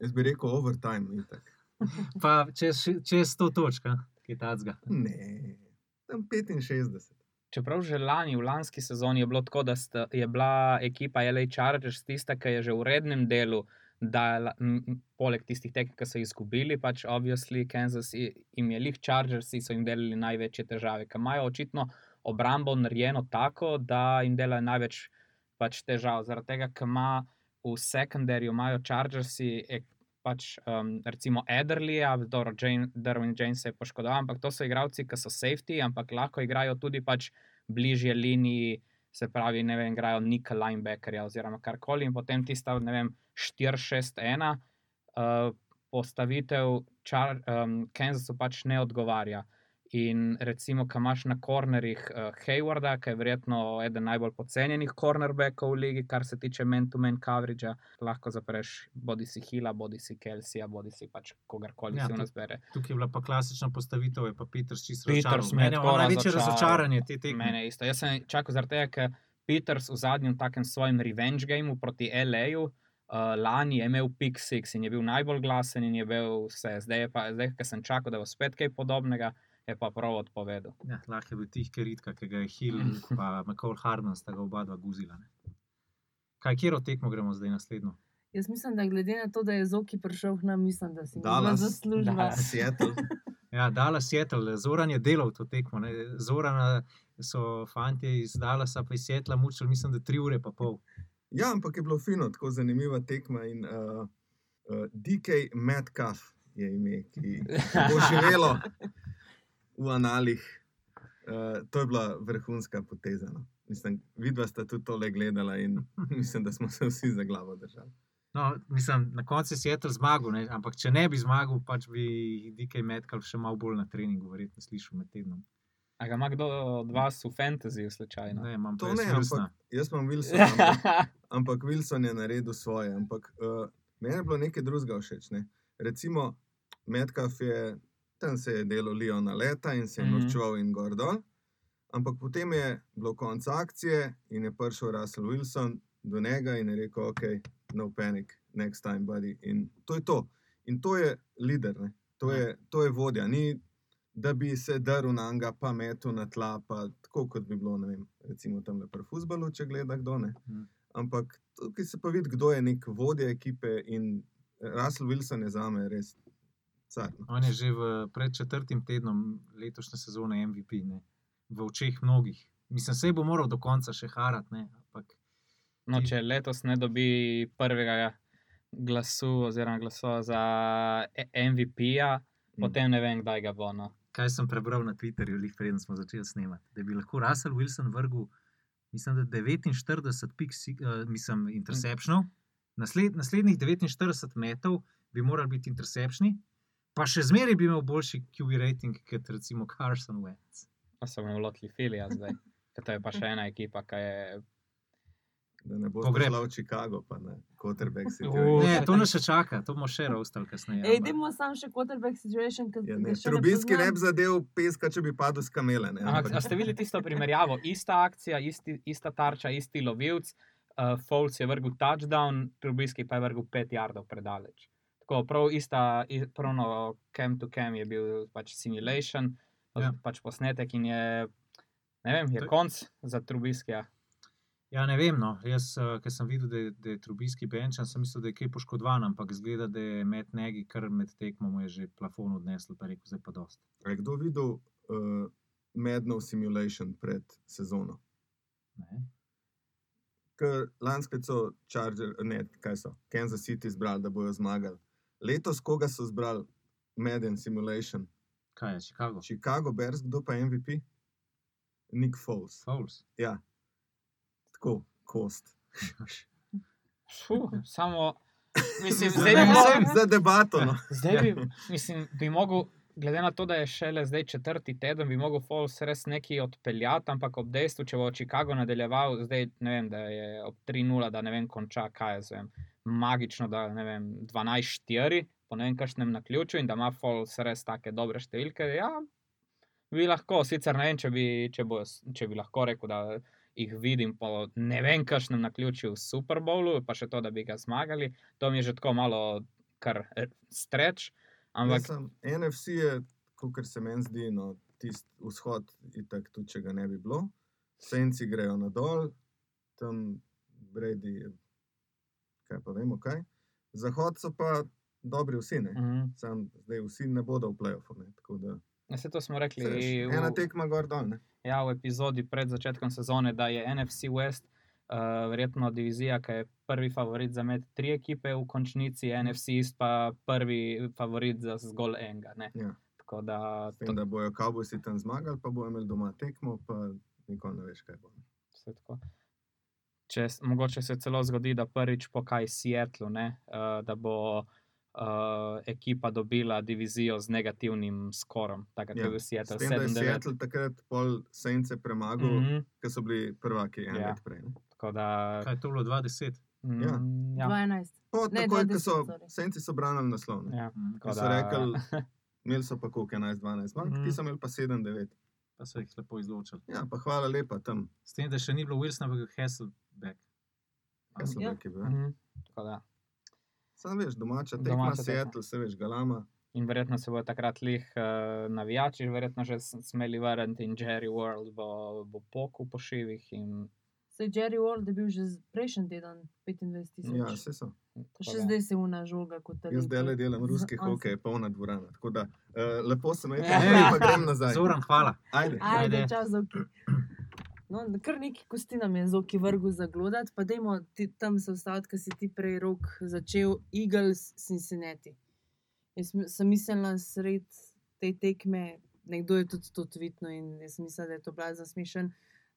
[SPEAKER 6] Jaz bi rekel overtime. itak. <laughs>
[SPEAKER 5] Pa čez, čez 100 točk, a? kaj tacga.
[SPEAKER 6] Ne, tam 65.
[SPEAKER 4] Čeprav že lani, v lanski sezoni je bilo tako, da sta, je bila ekipa LA Chargers tista, ki je že v rednem delu, da poleg tistih tekem, ki so izgubili, pač obviously Kansas jim je lih Chargers, so jim delali največje težave, ker imajo očitno obrambo narejeno tako, da jim delajo največ pač težav. Zaradi tega, ker ima v sekundarju imajo Chargersi. e, Pač, um, recimo Ederlija, dobro, Jane, Darwin James se je poškodoval, ampak to so igralci, ki so safety, ampak lahko igrajo tudi pač bližje liniji, se pravi, ne vem, igrajo nika linebackerja oziroma karkoli in potem tista, ne vem, 4-6-1, uh, postavitev Char, um, Kansasu pač ne odgovarja. In recimo, ko imaš na kornerjih uh, Haywarda, ki je verjetno eden najbolj pocenjenih cornerbackov v ligi, kar se tiče men-to-men coverage, lahko zapreš bodi si Hila, bodi si Kelsija, bodi si pač kogarkoli
[SPEAKER 5] Ja,
[SPEAKER 4] si
[SPEAKER 5] to-
[SPEAKER 4] vnas bere.
[SPEAKER 5] Tukaj je bila pa klasična postavitev, je pa Peters čisto
[SPEAKER 4] je
[SPEAKER 5] Mene je največje razočaranje te tekme.
[SPEAKER 4] Mene isto. Jaz sem čakal zaradi tega, ker Peters v zadnjem takem svojem revenge gameu proti LA-ju. Uh, lani je imel Pick Six in je bil najbolj glasen, in je bil vse. Zdaj, je pa, zdaj ker sem čakal, da bo spet kaj podobnega, je pa prav odpovedal.
[SPEAKER 5] Ja, lahko je bil tih keritka, ki ga je Hill in <laughs> McCall Hardman sta ga oba dva guzila. Ne. Kaj, kjer od tekmo gremo zdaj naslednjo?
[SPEAKER 3] Jaz mislim, da glede na to, da je Zoki prišel k nam, mislim, da si
[SPEAKER 6] Dallas.
[SPEAKER 3] zasluživa.
[SPEAKER 4] Dallas. <laughs>
[SPEAKER 6] Seattle.
[SPEAKER 5] Ja, Dallas Seattle, Zoran je delal to tekmo. Ne. Zorana so fanti iz Dallasa pa iz Seattla mučili, mislim, da tri ure pa pol.
[SPEAKER 6] Ja, ampak je bilo fino, tako zanimiva tekma. In, uh, uh, DK Metcalf je ime, ki bo živelo <laughs> v analih. Uh, to je bila vrhunska poteza. No. Mislim, vidva sta tudi tole gledala in <laughs> mislim, da smo se vsi za glavo držali.
[SPEAKER 5] No, mislim, na koncu je Seattle zmagal, ne. ampak če ne bi zmagal, pač bi DK Metcalf še malo bolj na treningu, verjetno slišal med tednom.
[SPEAKER 4] A ga ima kdo od vas v fantasyju slučajno?
[SPEAKER 5] Ne, imam
[SPEAKER 6] To ne,
[SPEAKER 5] Wilsona.
[SPEAKER 6] ampak jaz imam Wilsona, <laughs> ampak, ampak Wilson je naredil svoje. Ampak uh, meni je bilo nekaj drugega všeč. Ne. Recimo, Metcalf je tam se je delo Leona leta in se je
[SPEAKER 4] Mhm.
[SPEAKER 6] norčeval in gor dol. Ampak potem je bilo konec akcije in je prišel Russell Wilson do njega in je rekel: OK, no panic, next time, buddy. In to je to. In to je lider, ne. to je, to je vodja. Ni, da bi se drl na njega, pa metu na tla, pa tako kot bi bilo, ne vem, recimo tam pri futbalu, če gleda kdo. Ne.
[SPEAKER 5] Mhm.
[SPEAKER 6] Ampak tukaj se pa vidi, kdo je nek vodja ekipe in Russell Wilson je za me res car. No.
[SPEAKER 5] On je že v pred četrtim tednom letošnje sezone MVP, ne? v očeh mnogih. Mislim, se bo moral do konca še harati, ne? ampak
[SPEAKER 4] No, če letos ne dobi prvega glasu, oziroma glasova za E- MVP-ja,
[SPEAKER 6] Mm.
[SPEAKER 4] potem ne vem, kdaj ga bo. No.
[SPEAKER 5] kaj sem prebral na Twitterju, lih preden smo začeli snemati, da bi lahko Russell Wilson vrgel, mislim, da 49 pik, uh, mislim, interceptionov, Nasled, naslednjih 49 metov bi morali biti interceptioni, pa še zmeraj bi imel boljši QB rating kot recimo Carson Wentz.
[SPEAKER 4] Pa se bomo lotili filija zdaj. <laughs> Ker to je pa še ena ekipa, ki je.
[SPEAKER 6] Da ne bo šla v Chicago, pa ne, quarterback si
[SPEAKER 4] U,
[SPEAKER 5] Ne, to nas še čaka, to bomo še raustali kasneje.
[SPEAKER 3] Ej, dajmo sam še quarterback situation, ker
[SPEAKER 6] Ja,
[SPEAKER 3] ga
[SPEAKER 6] ne,
[SPEAKER 3] še
[SPEAKER 6] Trubinski ne bi zadev peska, če bi padel s kamele. Ne,
[SPEAKER 4] Ampak a ste videli tisto primerjavo? Ista akcija, isti, ista tarča, isti lovilc. Uh, Fowles je vrgel touchdown, Trubinski pa je vrgel 5 yardov predaleč. Tako prav ista, i- pravno cam to cam je bil pač simulation,
[SPEAKER 5] Ja.
[SPEAKER 4] ja. pač posnetek in je, ne vem, je
[SPEAKER 5] To-
[SPEAKER 4] konc za Trubiskija.
[SPEAKER 5] Ja, ne vem. No. Jaz, uh, ker sem videl, da je, da je Trubijski benčan, sem mislil, da je kaj poškodovan, ampak zgleda, da je med negi, kar med tekmo mu je že plafon odnesel, pa je rekel, zdaj pa dost.
[SPEAKER 6] A je kdo videl uh, Mednov simulation pred sezono?
[SPEAKER 5] Ne.
[SPEAKER 6] Ker lansko leto so Charger, ne, kaj so, Kansas City zbrali, da bojo zmagali. Letos koga so zbrali Madden simulation?
[SPEAKER 5] Kaj je, Chicago?
[SPEAKER 6] Chicago Bears, kdo pa je MVP? Nick Foles.
[SPEAKER 5] Fouls.
[SPEAKER 6] Ja, tako, kost.
[SPEAKER 4] Fuh, samo, mislim, zdaj bi mogel.
[SPEAKER 6] za debato. No.
[SPEAKER 4] Zdaj bi, mislim, bi mogel, glede na to, da je šele zdaj četrti teden, bi mogel Falls res nekaj odpeljati, ampak ob dejstvu, če bo Chicago nadaljeval, zdaj ne vem, da je ob 3-0, da ne vem, konča, kaj je zvem, magično, da ne vem, 12-4, po ne vem, kakšnem na ključu in da ima Falls res take dobre številke. Ja, bi lahko, sicer ne vem, če bi, če bo, če bi lahko rekel, da jih vidim po ne vem, kakšnem na ključu v Super Bowlu, pa še to, da bi ga zmagali. To mi je že tako malo kar eh, streč. Ampak
[SPEAKER 6] Ampak NFC je, kot se meni zdi, no, tisti vzhod, itak, tudi če ga ne bi bilo. Senci grejo nadol, tam Brady, je- kaj pa vemo kaj. Zahod so pa dobri vsi, ne.
[SPEAKER 4] Mhm.
[SPEAKER 6] Sam zdaj vsi ne bodo v playoffu.
[SPEAKER 4] Vse to smo rekli
[SPEAKER 6] saj veš,
[SPEAKER 4] v,
[SPEAKER 6] ena tekma gor dol. Ne.
[SPEAKER 4] ja, v epizodi pred začetkom sezone, da je NFC West Uh, verjetno divizija, ki je prvi favorit za med tri ekipe v končnici, NFC East pa prvi favorit za zgolj enega. ne.
[SPEAKER 6] Ja.
[SPEAKER 4] Tako da
[SPEAKER 6] tem, da bojo Cowboysi tam zmagali, pa bojo imeli doma tekmo, pa nikoli ne veš, kaj bo.
[SPEAKER 4] Vse tako. Če, mogoče se celo zgodi, da prvič po kaj Seattlu, ne, uh, da bo uh, ekipa dobila divizijo z negativnim skorom. Takrat ja, je bil Seattle
[SPEAKER 6] tem, da je
[SPEAKER 4] 7-9.
[SPEAKER 6] Seattle takrat pol Sence premagal, mm
[SPEAKER 4] Mhm,
[SPEAKER 6] -hmm. ker so bili prvaki en
[SPEAKER 4] Ja.
[SPEAKER 6] let prej.
[SPEAKER 4] da.
[SPEAKER 5] Kaj je to bilo 2010?
[SPEAKER 4] mm,
[SPEAKER 6] Ja.
[SPEAKER 4] ja.
[SPEAKER 3] 12.
[SPEAKER 6] Po,
[SPEAKER 3] Ne,
[SPEAKER 6] takoj, ko
[SPEAKER 3] 20,
[SPEAKER 6] so
[SPEAKER 3] sorry.
[SPEAKER 6] Senci so branili naslov. ne.
[SPEAKER 4] Ja,
[SPEAKER 5] Mhm.
[SPEAKER 4] tako
[SPEAKER 6] Ko so
[SPEAKER 4] da-
[SPEAKER 6] rekli, <laughs> imeli so pa koliko 11-12 zmag,
[SPEAKER 4] Mhm.
[SPEAKER 6] ti so imeli pa 7-9.
[SPEAKER 5] Pa so jih lepo izločili.
[SPEAKER 6] Ja, pa hvala lepa tam.
[SPEAKER 5] S tem, da še ni bilo Wilsona, ampak je Hasselbeck.
[SPEAKER 6] Hasselbeck je bil.
[SPEAKER 4] Tako da.
[SPEAKER 6] Sam veš, domača tekma,
[SPEAKER 4] Domača.
[SPEAKER 6] Seattle, se veš, galama.
[SPEAKER 4] In verjetno se bo takrat lih uh, navijači, verjetno že smeli vrniti in Jerry World bo, bo pokul po šivih. In,
[SPEAKER 3] Sej Jerry Ward je bil že prejšnji teden 25 tisoč.
[SPEAKER 6] Ja, vse so.
[SPEAKER 3] Pa še zdaj se una žoga kot ta.
[SPEAKER 6] Jaz zdaj le delam ruski
[SPEAKER 3] se-
[SPEAKER 6] hokej, polna dvorana. Tako da uh, lepo se imejte,
[SPEAKER 4] Ja.
[SPEAKER 6] ja. pa grem nazaj.
[SPEAKER 5] Zoran, hvala.
[SPEAKER 6] Ajde.
[SPEAKER 3] Ajde,
[SPEAKER 5] Ajde.
[SPEAKER 3] čas, zoki. No, kar neki kosti nam je zoki vrgu zaglodati, pa dajmo ti, tam se ustaviti, ker si ti prej rok začel Eagles Cincinnati. Jaz sem mislila sred te tekme, nekdo je tudi to tvitno in jaz mislim, da je to blazno smešen,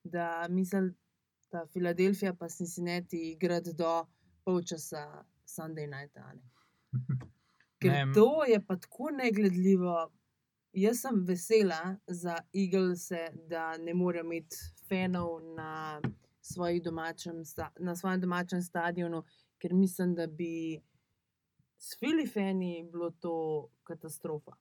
[SPEAKER 3] da mislim, da Filadelfija pa Cincinnati igrati do polčasa Sunday night. ne. <laughs> Ker
[SPEAKER 4] Ne,
[SPEAKER 3] to je pa tako negledljivo. Jaz sem vesela za Eagles, da ne morejo imeti fanov na, domačem, na svojem domačem stadionu, ker mislim, da bi s Filipini bilo to katastrofa.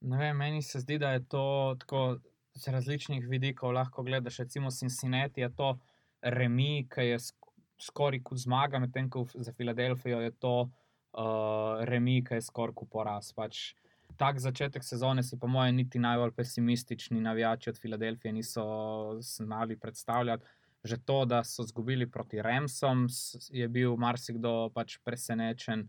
[SPEAKER 4] Ne vem, meni se zdi, da je to tako z različnih vidikov lahko gledaš. Recimo Cincinnati je to remi, ki je sk- skoraj kot zmaga, medtem ko za Filadelfijo je to uh, remi, ki je skoraj kot poraz. Pač, tak začetek sezone si, po mojem, niti najbolj pesimistični navijači od Filadelfije niso znali predstavljati. Že to, da so izgubili proti Remsom, je bil marsikdo pač presenečen.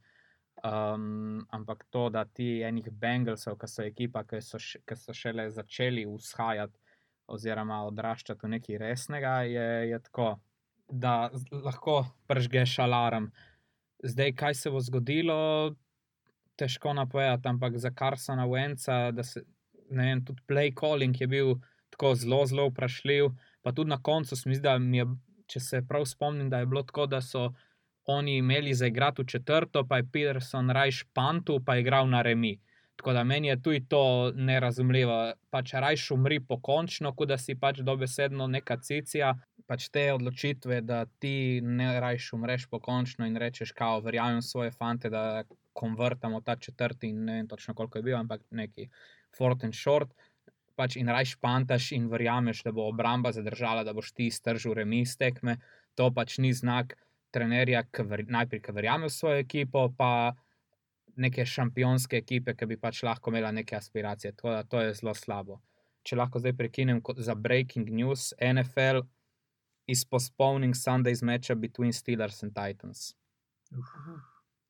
[SPEAKER 4] Um, ampak to, da ti enih Bengalsov, ki so ekipa, ki so, ki so šele začeli vzhajati oziroma odraščati v nekaj resnega, je, je tako, da lahko pržgeš alarm. Zdaj, kaj se bo zgodilo, težko napovedati, ampak za Karsona Wenca, da se, ne vem, tudi play calling je bil tako zelo, zelo vprašljiv. Pa tudi na koncu se mi zdi, da mi je, če se prav spomnim, da je bilo tako, da so oni imeli za igrati v četrto, pa je Peterson rajš pantu, pa je igral na remi. Tako da meni je tudi to nerazumljivo. Pač rajš umri pokončno, kot da si pač dobesedno neka cicija. Pač te odločitve, da ti ne rajš umreš pokončno in rečeš, kao, verjamem svoje fante, da konvertamo ta četrti in ne vem točno koliko je bil, ampak neki fort and short. Pač in rajš pantaš in verjameš, da bo obramba zadržala, da boš ti stržil remi iz tekme. To pač ni znak trenerja, ki ver, najprej ki verjame v svojo ekipo, pa neke šampionske ekipe, ki bi pač lahko imela neke aspiracije. Tako da to je zelo slabo. Če lahko zdaj prekinem za breaking news, NFL is postponing Sunday's matchup between Steelers and Titans.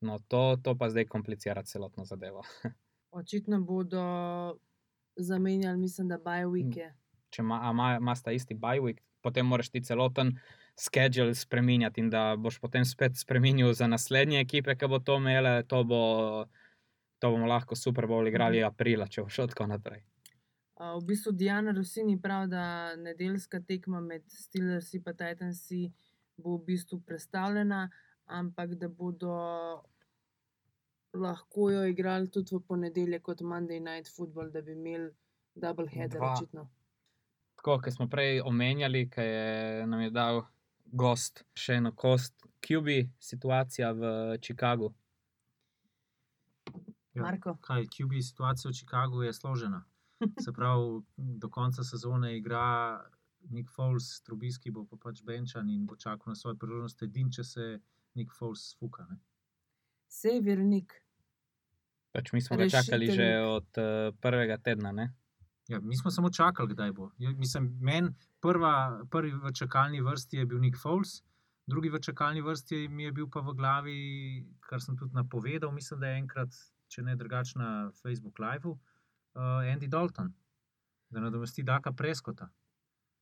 [SPEAKER 4] No, to, to pa zdaj komplicira celotno zadevo. <laughs>
[SPEAKER 3] Očitno bodo zamenjali, mislim, da bajvike.
[SPEAKER 4] Če ima, a ima, ima sta isti bye week, potem moraš ti celoten schedule spremenjati in da boš potem spet spremenil za naslednje ekipe, ki bo to imele, to, bo, to bomo lahko Super Bowl igrali aprila, če bo šlo tako naprej.
[SPEAKER 3] Uh, v bistvu Diana Rosini pravi, da nedeljska tekma med Steelersi in Titansi bo v bistvu predstavljena, ampak da bodo lahko jo igrali tudi v ponedeljek kot Monday Night Football, da bi imeli double header,
[SPEAKER 4] Dva.
[SPEAKER 3] očitno.
[SPEAKER 4] Tako, kot smo prej omenjali, ki je nam je dal gost še eno kost, QB situacija v Chicagu.
[SPEAKER 5] Ja.
[SPEAKER 3] Marko.
[SPEAKER 5] Kaj, QB situacija v Chicagu je složena. <laughs> Se pravi, do konca sezone igra Nick Foles, Trubisky bo pa pač benčan in bo čakal na svojo priložnost, edin, če se Nick Foles fuka. Ne?
[SPEAKER 3] Severnik.
[SPEAKER 4] Pač mi smo ga čakali že
[SPEAKER 3] Rešitelj.
[SPEAKER 4] od uh, prvega tedna. Ne?
[SPEAKER 5] Ja, mi smo samo čakali, kdaj bo. Ja, mislim, men, prva, prvi v čakalni vrsti je bil Nick Foles, drugi v čakalni vrsti mi je bil pa v glavi, kar sem tudi napovedal, mislim, da je enkrat, če ne drugače na Facebook Live, uh, Andy Dalton, da nadomesti Daka Preskota.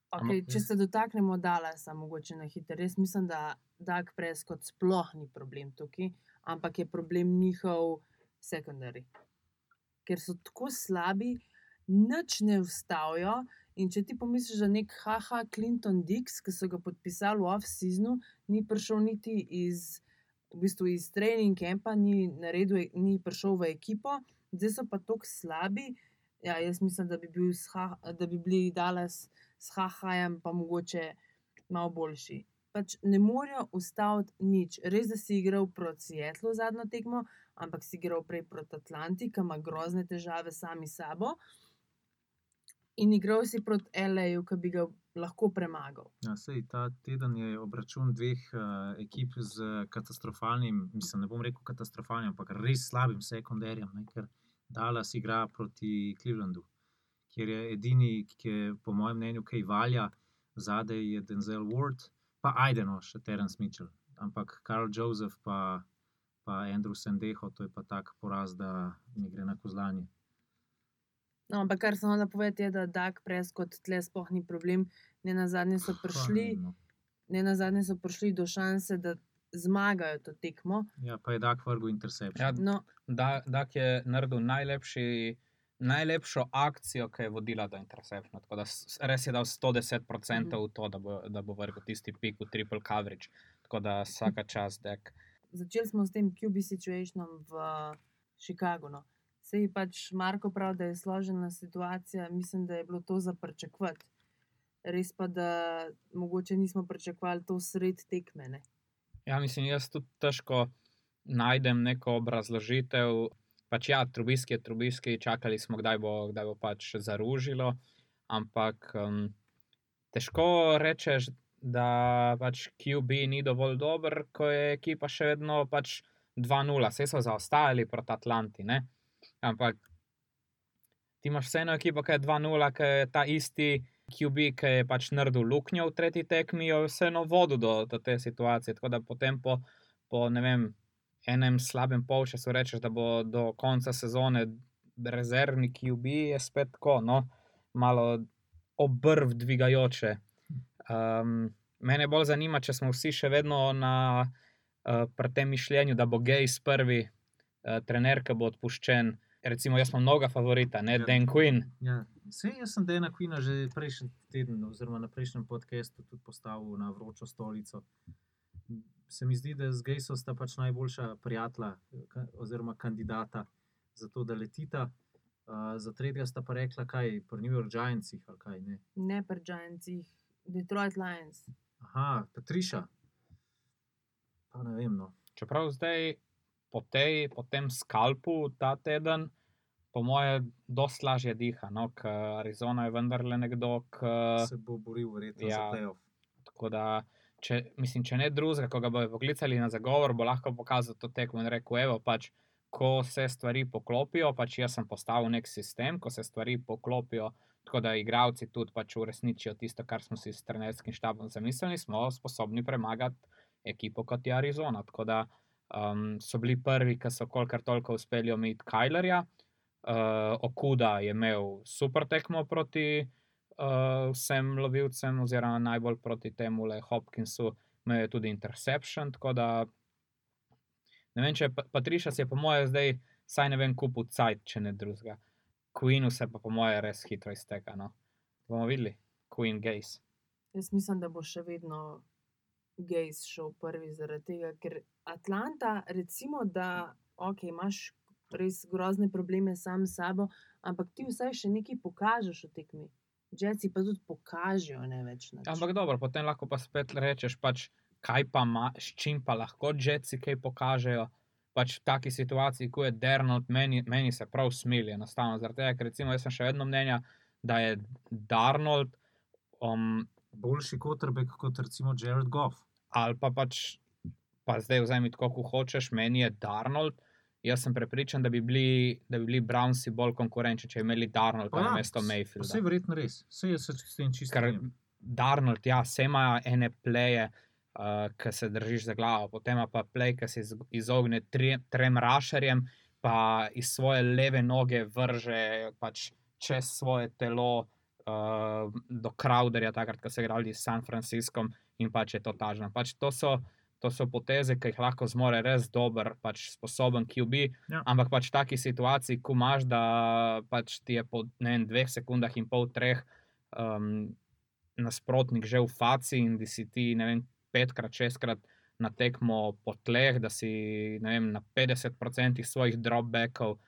[SPEAKER 3] Okay, če se dotaknemo Dallasa, mogoče na hitro. Res mislim, da Dag Prescott sploh ni problem tukaj, ampak je problem njihov sekundari. Ker so tako slabi, nič ne vstavijo. In če ti pomisliš, da nek haha Clinton Dix, ki so ga podpisali v off-seasonu, ni prišel niti iz, v bistvu iz trening campa, ni, naredil, ni prišel v ekipo, zdaj so pa tako slabi. Ja, jaz mislim, da bi, bil s ha, da bi bili Dallas s hahajem, pa mogoče malo boljši. Pač ne morejo ustaviti nič. Res, da si igral proti Seattlu zadnjo tekmo, ampak si igral prej proti Atlanti, ki ima grozne težave sami s sabo. In igral si proti L.A.U., ki bi ga lahko premagal.
[SPEAKER 5] Ja, sej, ta teden je obračun dveh uh, ekip z katastrofalnim, mislim, ne bom rekel katastrofalnim, ampak res slabim sekundarjem. Ker Dallas igra proti Clevelandu, kjer je edini, ki je po mojem mnenju kaj valja, zadaj je Denzel Ward, pa Aideno, še Terence Mitchell. Ampak Karl Joseph pa, pa Andrew Sendeho, to je pa tak poraz, da mi gre na kozlanje.
[SPEAKER 3] No, ampak kar samo da povedati, je, da Dag Prescott tle sploh ni problem. Ne na zadnje so prišli,
[SPEAKER 5] No.
[SPEAKER 3] ne na zadnje so prišli do šanse, da zmagajo to tekmo.
[SPEAKER 5] Ja, pa je Dak vrgel interception.
[SPEAKER 4] Ja,
[SPEAKER 3] No,
[SPEAKER 4] Da, Dak je naredil najlepši, najlepšo akcijo, ki je vodila do interceptiona. Tako da s- res je dal 110% v to, da bo, da bo vrgel tisti pik v triple coverage. Tako da vsaka čas, dek.
[SPEAKER 3] začeli smo s tem QB situationom v Chicagu. No. Sej pač Marko pravi, da je složena situacija, mislim, da je bilo to za pričakovati. Res pa, da mogoče nismo pričakovali to sred tekme. Ne?
[SPEAKER 4] Ja, mislim, jaz tudi težko najdem neko obrazložitev. Pač ja, trubiski je trubiski, čakali smo, kdaj bo, kdaj bo pač zaružilo. Ampak um, težko rečeš, da pač QB ni dovolj dober, ko je ekipa še vedno pač 2-0, vse so zaostajali proti Atlanti. Ne? Ampak ti imaš vseeno ekipo, ki je 2-0, ki je ta isti. QB, ki je pač naredil luknjo v tretji tekmi, je vseeno vodil do, do te situacije. Tako da potem po, po ne vem, enem slabem polčasu rečeš, da bo do konca sezone rezervni QB, je spet tako, no, malo obrv dvigajoče. Um, mene bolj zanima, če smo vsi še vedno na uh, pri tem mišljenju, da bo Gejs prvi uh, trener, ki bo odpuščen. Recimo, jaz imam mnoga favorita, ne
[SPEAKER 5] Ja.
[SPEAKER 4] Dan Quinn.
[SPEAKER 5] Ja, Sej, jaz sem Dana Quina že prejšnji teden, oziroma na prejšnjem podkastu, tudi postavil na vročo stolico. Se mi zdi, da z Gejsom sta pač najboljša prijatelja, oziroma kandidata za to, da letita. Uh, za tretjega sta pa rekla, kaj pri New York Giantsih ali kaj ne.
[SPEAKER 3] ne pri Giantsih, Detroit Lions.
[SPEAKER 5] Aha, Patriša. Pa ne vem. No.
[SPEAKER 4] Čeprav zdaj po, tej, po tem skalpu ta teden, po moje, dosti lažje diha, no, ker Arizona je vendarle nekdo, ki.
[SPEAKER 5] Se bo boril, verjetno, ja. za playoff.
[SPEAKER 4] Tako da, če, mislim, če ne drugega, ko ga bodo poklicali na zagovor, bo lahko pokazal to tekmo in rekel: Evo, pač, ko se stvari poklopijo, pač jaz sem postavil nek sistem, ko se stvari poklopijo. Tako da igravci tudi pač uresničijo tisto, kar smo si s trenerskim štabom zamislili, smo sposobni premagati ekipo kot je Arizona. Tako da um, so bili prvi, ki so kolikor toliko uspeli omejiti Kajlerja. Uh, Okuda je imel super tekmo proti uh, vsem lovilcem, oziroma najbolj proti temu Le Hopkinsu, imel je tudi interception. Tako da ne vem, če Pa- Patriša si je, po mojem, zdaj, saj ne vem, kupil cajt, če ne drugega. Queenu se pa, po mojem, res hitro izteka. No. Bomo videli, Queen Gaze.
[SPEAKER 3] Jaz mislim, da bo še vedno Gejs šel prvi zaradi tega, ker Atlanta, recimo, da okay, imaš res grozne probleme sam s sabo, ampak ti vsaj še nekaj pokažeš v tekmi. Jetsi pa tudi pokažejo ne več. nič.
[SPEAKER 4] Ampak dobro, potem lahko pa spet rečeš, pač, kaj pa ima, s čim pa lahko Jetsi kaj pokažejo. Pač v taki situaciji, ko je Dernold, meni, meni se prav smili, enostavno. Zaradi tega, ker recimo jaz sem še vedno mnenja, da je Darnold um,
[SPEAKER 5] Boljši kotrbek kot recimo Jared Goff.
[SPEAKER 4] ali pa pač, pa zdaj vzemi tako, kot hočeš, meni je Darnold. Jaz sem prepričan, da bi bili, da bi bili Brownsi bolj konkurenčni, če bi imeli Darnolda
[SPEAKER 5] Pa ja,
[SPEAKER 4] na mesto
[SPEAKER 5] Vse je verjetno res, vse je se s tem čisto.
[SPEAKER 4] Ker. Darnold, ja, se ima ene pleje, uh, ki se držiš za glavo, potem ima pa plej, ki se iz- izogne tri, trem rašerjem, pa iz svoje leve noge vrže pač čez svoje telo uh, do Crowderja, takrat, ko so igrali s San Franciscom in pač je to tažno. Pač to so. To so poteze, ki jih lahko zmore res dober, pač sposoben QB.
[SPEAKER 5] Ja.
[SPEAKER 4] Ampak pač v taki situaciji, ko imaš, da pač ti je po ne vem, dveh sekundah in pol, treh um, nasprotnik že v faci in da si ti ne vem, petkrat, šestkrat na tekmo po tleh, da si vem, na 50% svojih dropbackov,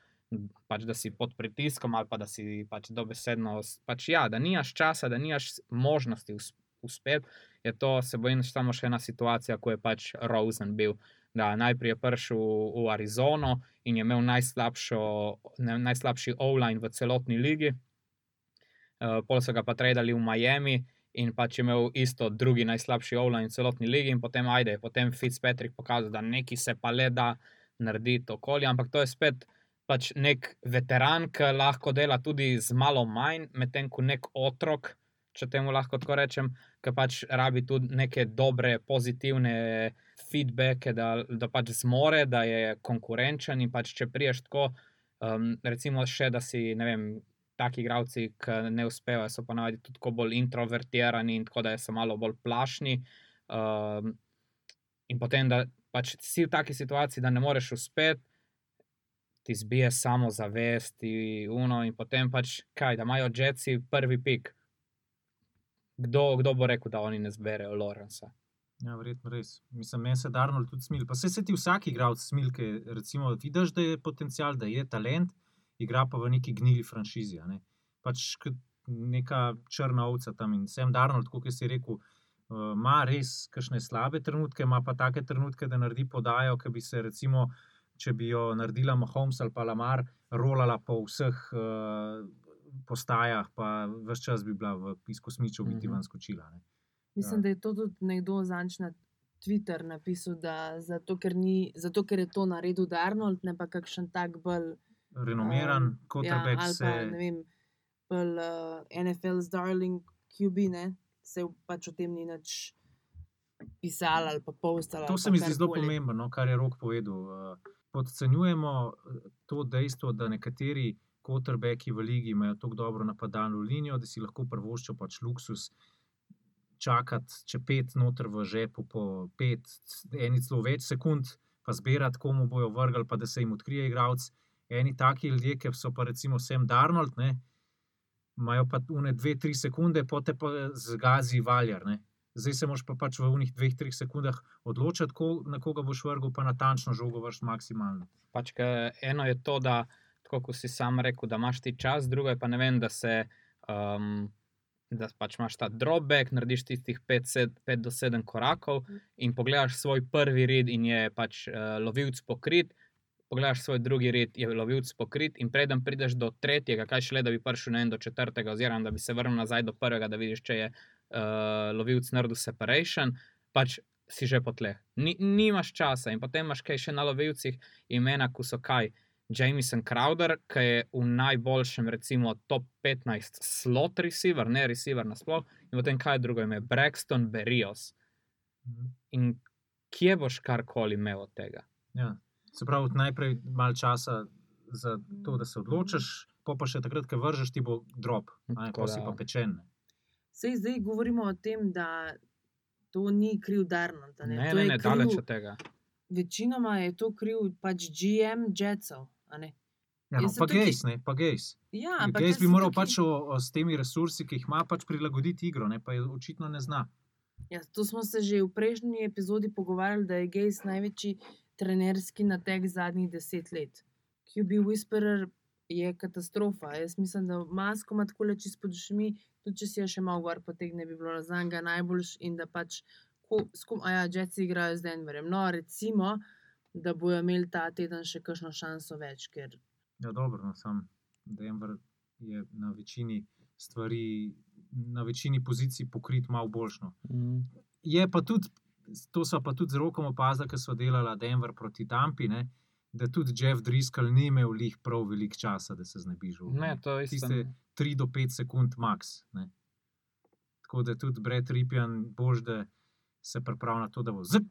[SPEAKER 4] pač da si pod pritiskom ali pa da si pač dobesedno, pač ja, da nimaš časa, da nimaš možnosti us- uspeti. Je to, se bojim, samo še ena situacija, ko je pač Rosen bil. Da najprej je prišel v, v Arizono in je imel najslabšo, ne, najslabši online v celotni ligi, uh, pol so ga pa tradili v Miami in pač imel isto drugi najslabši online v celotni ligi, in potem ajde, potem Fitzpatrick pokazal, da neki se pa le da narediti okolje, ampak to je spet pač nek veteran, ki lahko dela tudi z malo manj, medtem ko nek otrok, če temu lahko tako rečem, ki pač rabi tudi neke dobre, pozitivne feedbacke, da, da pač zmore, da je konkurenčen in pač če priješ tako, um, recimo še, da si, ne vem, taki igravci, ki ne uspevajo, so ponavadi tudi bolj introvertirani in tako da so malo bolj plašni. Um, in potem, da pač si v taki situaciji, da ne moreš uspeti, ti zbije samo zavest, in potem pač kaj, da imajo Jetsi prvi pik. Kdo, kdo bo rekel, da oni ne zberejo Lorenza?
[SPEAKER 5] Ja, verjetno res. Mislim, meni se Darnold tudi smil. Pa se se ti vsak igralec smil, ki recimo vidiš, da je potencial, da je talent, igra pa v neki gnili franšizi. Ne? Pač neka črna ovca tam in sem Darnold, kot si rekel. uh, Ima res kakšne slabe trenutke, ima pa take trenutke, da naredi podajo, ki bi se, recimo, če bi jo naredila Mahomes ali pa Lamar, rolala po vseh uh, postajah, pa vse čas bi bila v izkosmiču, bi ti
[SPEAKER 4] Mhm.
[SPEAKER 5] ven skočila. Ne?
[SPEAKER 3] Mislim,
[SPEAKER 5] Ja.
[SPEAKER 3] da je to tudi nekdo zanč na Twitter napisal, da zato ker, ni, zato, ker je to naredil Darnold, ne pa kakšen tak bolj.
[SPEAKER 5] Renomiran,
[SPEAKER 3] um,
[SPEAKER 5] quarterback
[SPEAKER 3] ja, ali
[SPEAKER 5] se.
[SPEAKER 3] pa ne vem, bolj uh, NFL's darling QB, ne, se pač o tem ni nič pisalo ali pa postalo.
[SPEAKER 5] To se mi zdi zelo pomembno, no, kar je Rok povedal. Uh, Podcenjujemo to dejstvo, da nekateri quarterbacki v ligi imajo tako dobro napadalno linijo, da si lahko prvoščijo pač luksus čakati, če pet noter v žepu, po pet, eni celo več sekund, pa zbirati, komu bojo vrgli, pa da se jim odkrije igralec. Eni taki ljudje, ki so pa recimo Sam Darnold, ne, imajo pa une dve, tri sekunde, pote pa zgazi valjar. Ne. Zdaj se moraš pa pač v unih dveh, treh sekundah odločiti, ko, na koga boš vrgel, pa natančno žogo vrš maksimalno.
[SPEAKER 4] Pač, eno je to, da, tako kot si sam rekel, da imaš ti čas, drugo je pa ne vem, da se. Um, Da pač imaš ta dropback, narediš tistih 5 do 7 korakov in pogledaš svoj prvi red, in je pač uh, lovilc pokrit, pogledaš svoj drugi red, je lovilc pokrit, in preden prideš do tretjega, kaj šele, da bi prišel ne do četrtega, oziroma da bi se vrnil nazaj do prvega, da vidiš, če je uh, lovilc naredil separation, pač si že po tleh. Ni, nimaš časa in potem imaš kaj še na lovilcih, imena, ko so kaj. Jameson Crowder, ki je v najboljšem, recimo, top 15 slot receiver, ne receiver nasploh, in potem kaj drugo ime, Braxton Berrios. In kje boš karkoli imel od tega?
[SPEAKER 5] Ja. Se pravi, najprej malo časa za to, da se odločiš, pa pa še takrat, ko vržeš, ti bo drop, a ne,
[SPEAKER 4] Tako
[SPEAKER 5] ko si pa pečen. ne.
[SPEAKER 3] Sej zdaj govorimo o tem, da to ni kriv Darnold.
[SPEAKER 4] Ne,
[SPEAKER 3] Ne,
[SPEAKER 4] ne,
[SPEAKER 3] To
[SPEAKER 4] ne,
[SPEAKER 3] je
[SPEAKER 4] ne daleč
[SPEAKER 3] kriv-
[SPEAKER 4] od tega.
[SPEAKER 3] Večinoma je to kriv pač GM Jetsov.
[SPEAKER 5] Ja, no, pa
[SPEAKER 3] tukaj-
[SPEAKER 5] gejs, ne, pa gejs.
[SPEAKER 3] Ja, ampak
[SPEAKER 5] Gejs bi moral
[SPEAKER 3] tukaj-
[SPEAKER 5] pač o, o, s temi resursi, ki jih ima, pač prilagoditi igro, ne, pa je očitno ne zna.
[SPEAKER 3] Ja, to smo se že v prejšnji epizodi pogovarjali, da je Gejs največji trenerski nateg zadnjih deset let. QB Whisperer je katastrofa. Jaz mislim, da masko ima tako leči pod ušmi, tudi če si jo še malo gor potegne, bi bilo za njega najboljš in da pač, ko, skum, a ja, Jetsi igrajo z Denverjem. No, recimo, da bojo imeli ta teden še kakšno šanso več, ker
[SPEAKER 5] Ja, dobro, no, sam Denver je na večini stvari, na večini pozicij pokrit malo boljšno.
[SPEAKER 4] Mm.
[SPEAKER 5] Je pa tudi, to so pa tudi z rokom opazili, ker so delali Denver proti Tampi, ne, da tudi Jeff Driscoll ni imel lih prav veliko časa, da se znebi žogi.
[SPEAKER 4] Ne, to je isto.
[SPEAKER 5] Tiste 3 do 5 sekund max. Ne. Tako da tudi Brett Ripjan bož, da se pripravlja na to, da bo zip,